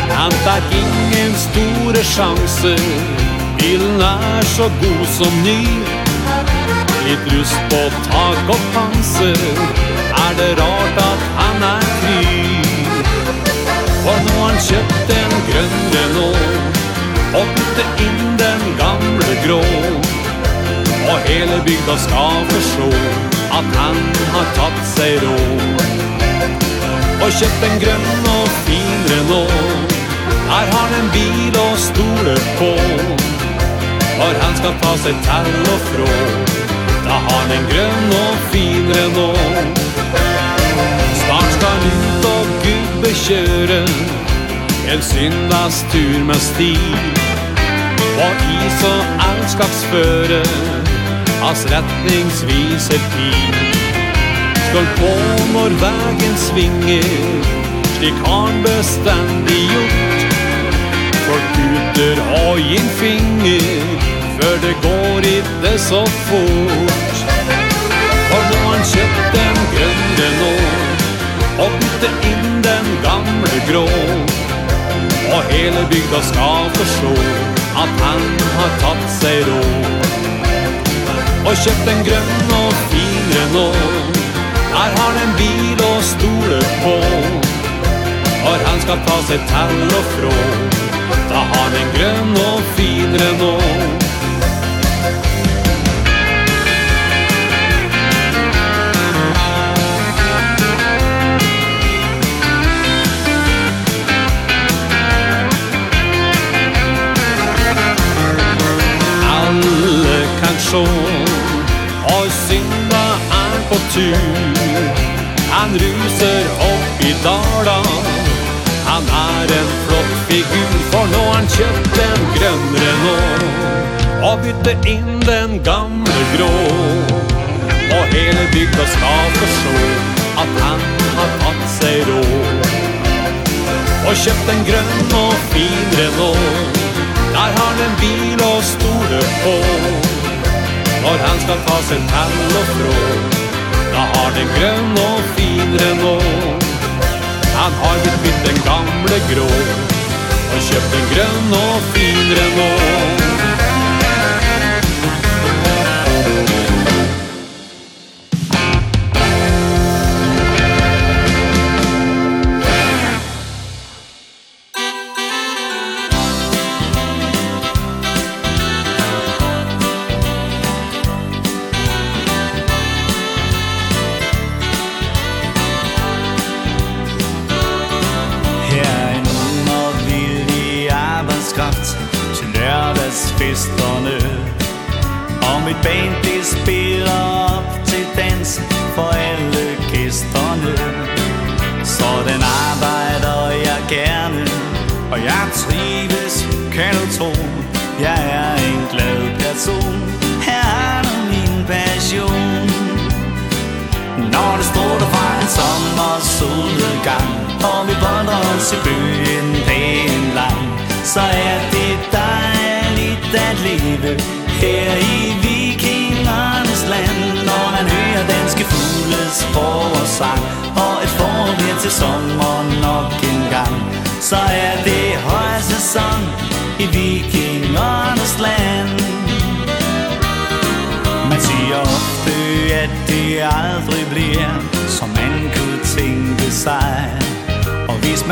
Han tar ingen store chanser. Bilen er så god som ny. Litt rust på tak og panser. Er det rart at han er fri? For nå har han kjøpt en grønn Renault. Og bytte inn den gamle grå. Og hele bygda skal forstå At han har tatt seg råd. Og kjøpt en grønn og fin Renault. Her har han en bil og stole på. Når han skal ta seg til og frå Da har han en grønn og fin Renault. Snart skal han ut og gubbe kjøre En syndagstur med stil. Og is og elskapsføre Hans retningsviser tid Skal på når vägen svinger. Slik han bestandig gjort For gutter har gin finger För det går inte så fort. For nå han kjøpt en grønne nå Og bytte inn den gamle grå. Og hele bygda skal forstå At han har tatt seg råd. Og kjøpt en grønn og finere nå Her har han en bil og stole på. Når han skal ta seg til og frå. Da har han grønn og fin Renault. Alle kan sjå. Og synge på tur. Han ruser opp i dala. Han er en flott figur For nå har han kjøpt en grønn Renault Og bytte inn den gamle grå. Og hele bygda skal forstå At han har tatt seg rå Og kjøpt en grønn og fin Renault. Der har han en bil og stole på Når han skal ta seg til og frå Da har den grønn og finere nå Han har blitt bytt den gamle grå. Og kjøpt den grønn og finere nå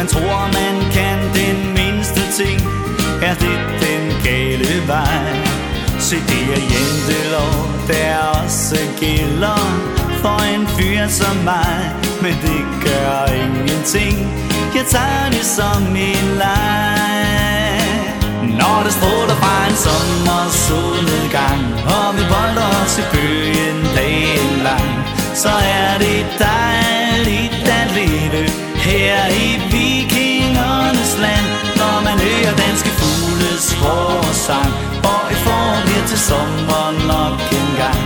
man tror man kan den mindste ting Er det den gale vej. Se det er jentelov, der også gælder For en fyr som mig. Men det gør ingenting Jeg tager det som en leg. Når det stråler fra en sommer solnedgang Og vi bolder os i bøgen dagen lang Så er det dejligt at leve her i sang Og i får det til sommer nok en gang?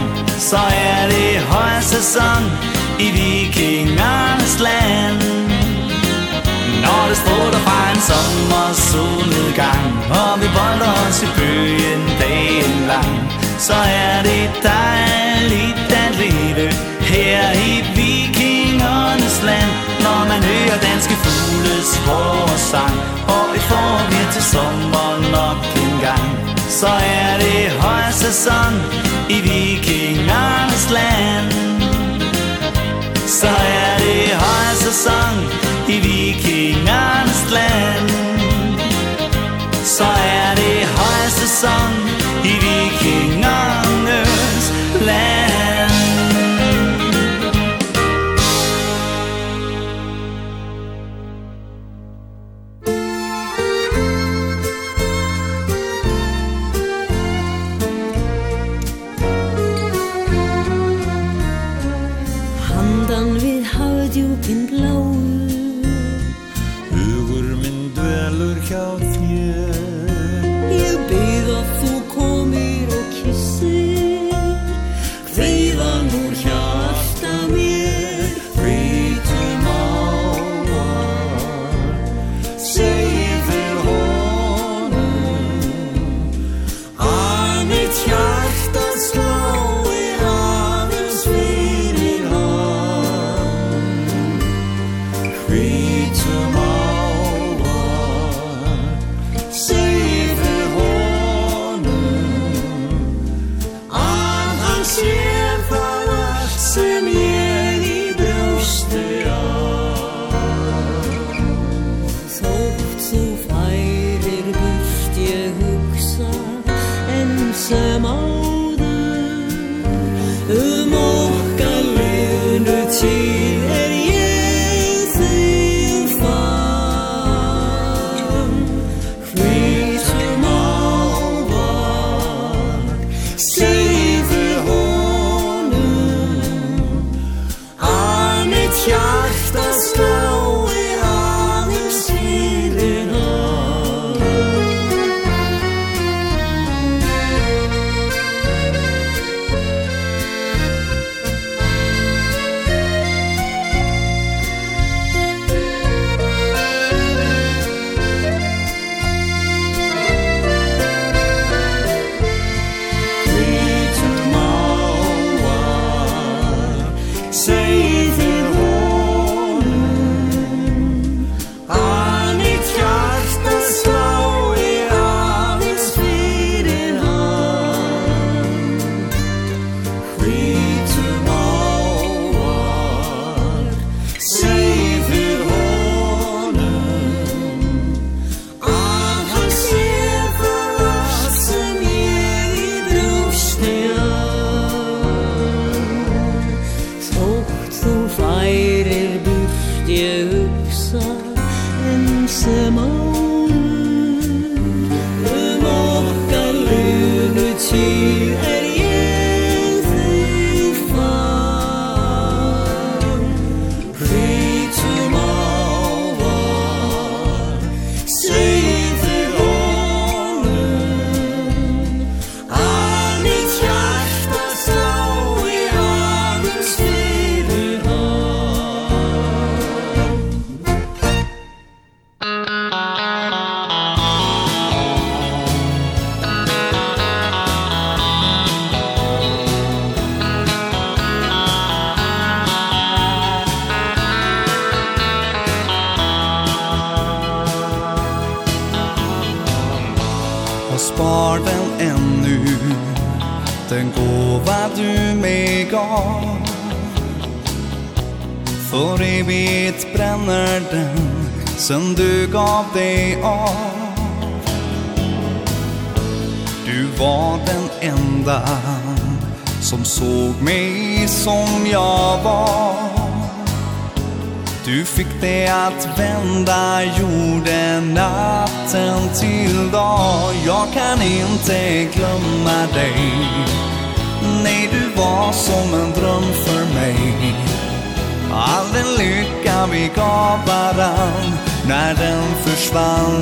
Så er det højsæson i vikingernes land. Når det stråler fra en sommer solnedgang Og vi bolder os i bøgen dagen lang Så er det dejligt at leve her i vikingernes land. Når man hører danske fugles forårssang Og i får det til sommer Så er det højsæson i vikingernes land. Så er det højsæson i vikingernes land. Så er det højsæson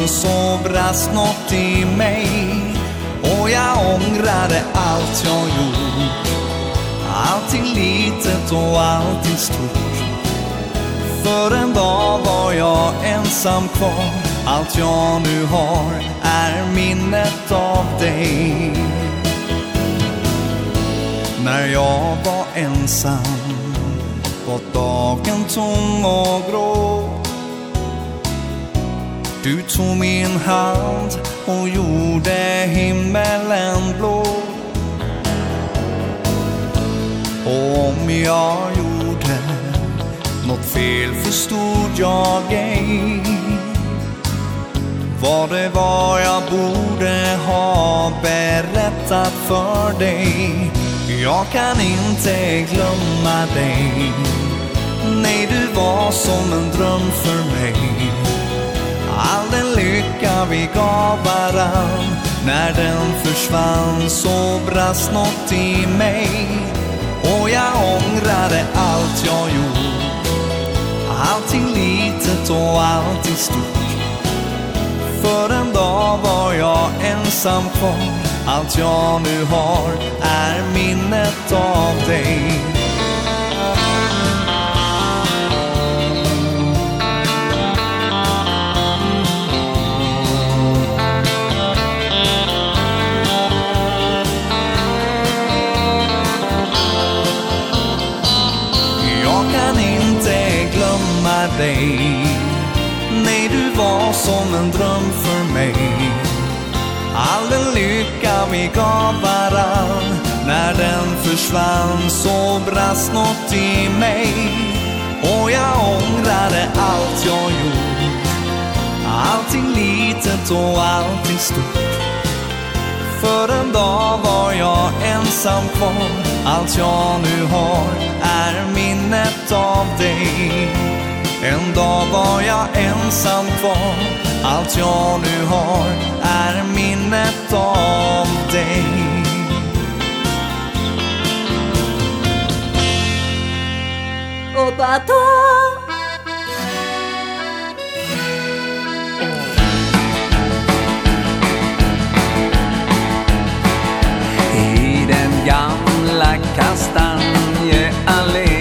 gång så brast något i mig. Och jag ångrade allt jag gjort. Allting litet och allting stort. För en dag var jag ensam kvar. Allt jag nu har är minnet av dig. När jag var ensam Var dagen tom och grå. Du tog min hand och gjorde himmelen blå. Och om jag gjorde något fel förstod jag ej Vad det var jag borde ha berättat för dig. Jag kan inte glömma dig. Nej, du var som en dröm för mig all den lycka vi gav varann. När den försvann så brast något i mig. Och jag ångrade allt jag gjort Allting litet och allting stort. För en dag var jag ensam kvar. Allt jag nu har är minnet av dig. dig. Nej, du var som en dröm för mig. All den lycka vi gav varann När den försvann så brast något i mig. Och jag ångrade allt jag gjort. Allting litet och allting stort. För en dag var jag ensam kvar. Allt jag nu har är minnet av dig. En dag var jag ensam kvar. Allt jag nu har är minnet av dig. Och bara I den gamla kastanjeallén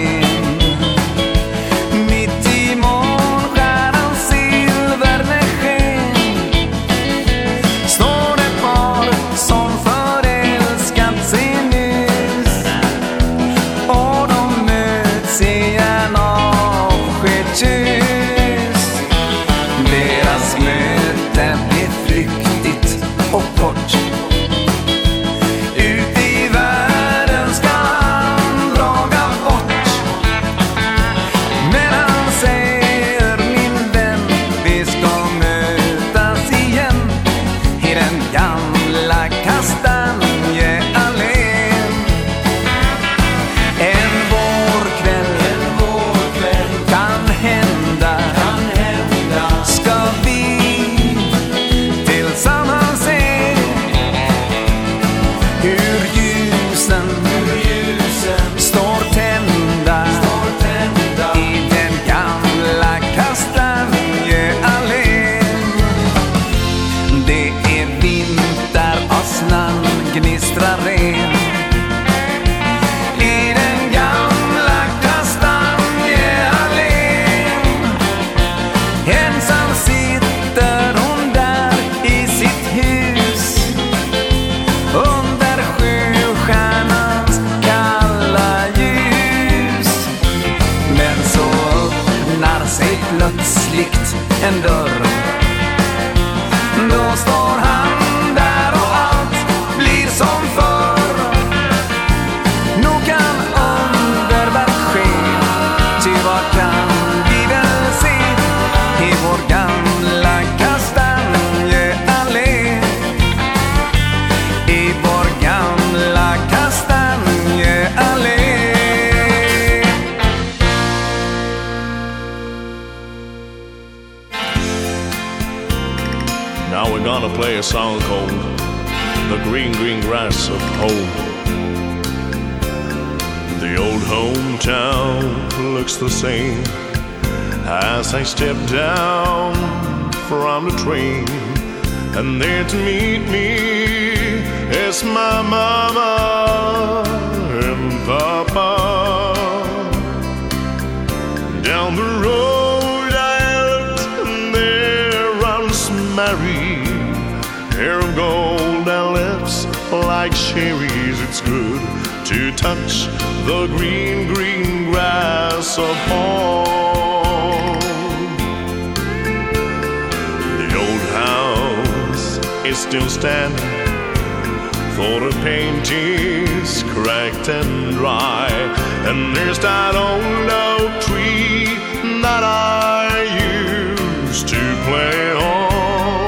town looks the same As I step down from the train. And there to meet me is my mama and papa Down the road out there runs Mary Hair of gold and lips like cherries It's good to touch the green green grass upon the old house is still standing for the paint is cracked and dry and there's that old oak tree that I used to play on.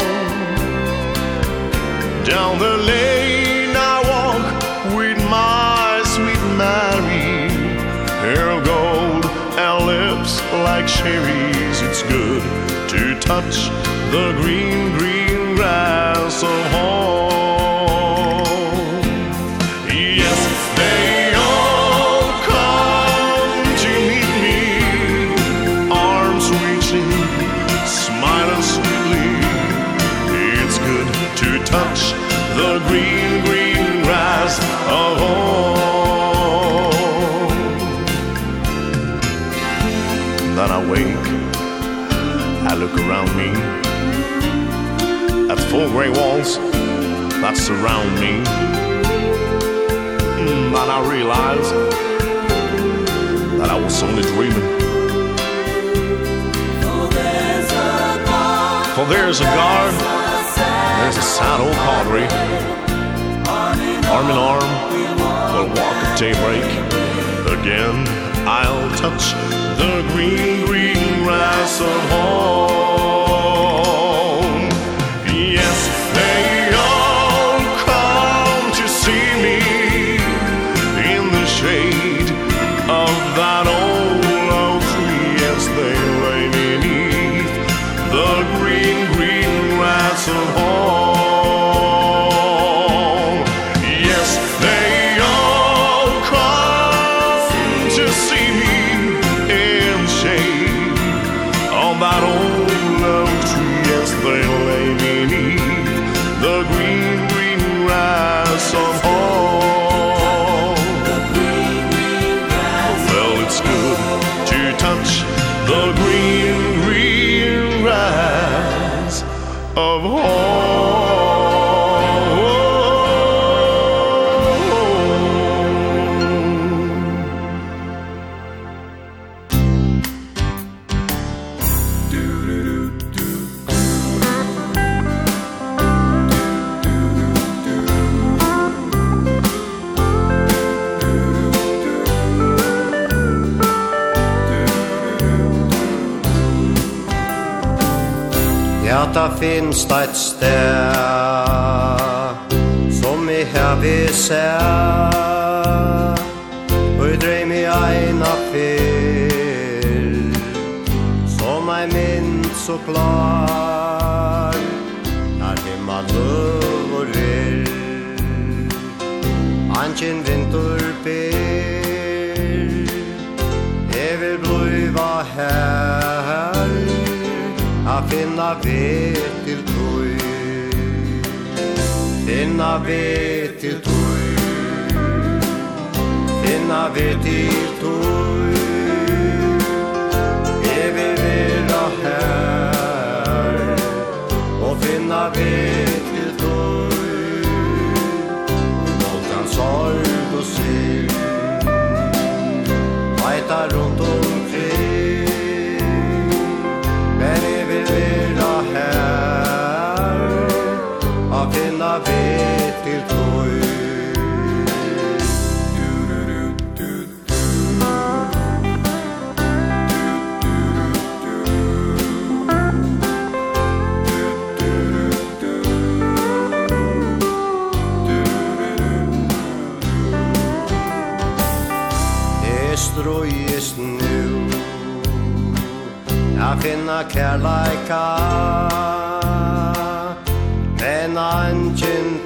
Down the lane cherries it's good to touch the green green grass of home that surround me. Mm, And I realize That I was only dreaming. For there's a God For there's a God There's a sad old padre. Arm in arm We'll walk at daybreak. Again I'll touch The green, green grass of home finst eit sted Som i hevi ser Og i dreim i eina fyr Som ei mynd så klar Er himma løv og rir Ankin vintur byr Jeg vil bliva her A finna vetir tui Finna vetir tui Finna vetir tui Jeg vil vera her Og finna vetir tui Volkan sorg og synd. Vaitar og til tøy. Strøyes nu Jeg finner kærleika. Men angen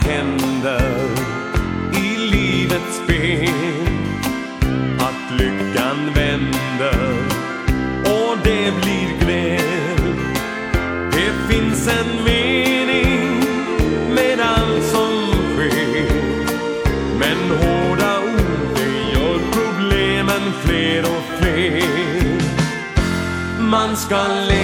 händer i livets spel. Att lyckan vänder och det blir glädje Det finns en mening med allt som sker. Men hårda ord det gör problemen fler och fler. Man ska leva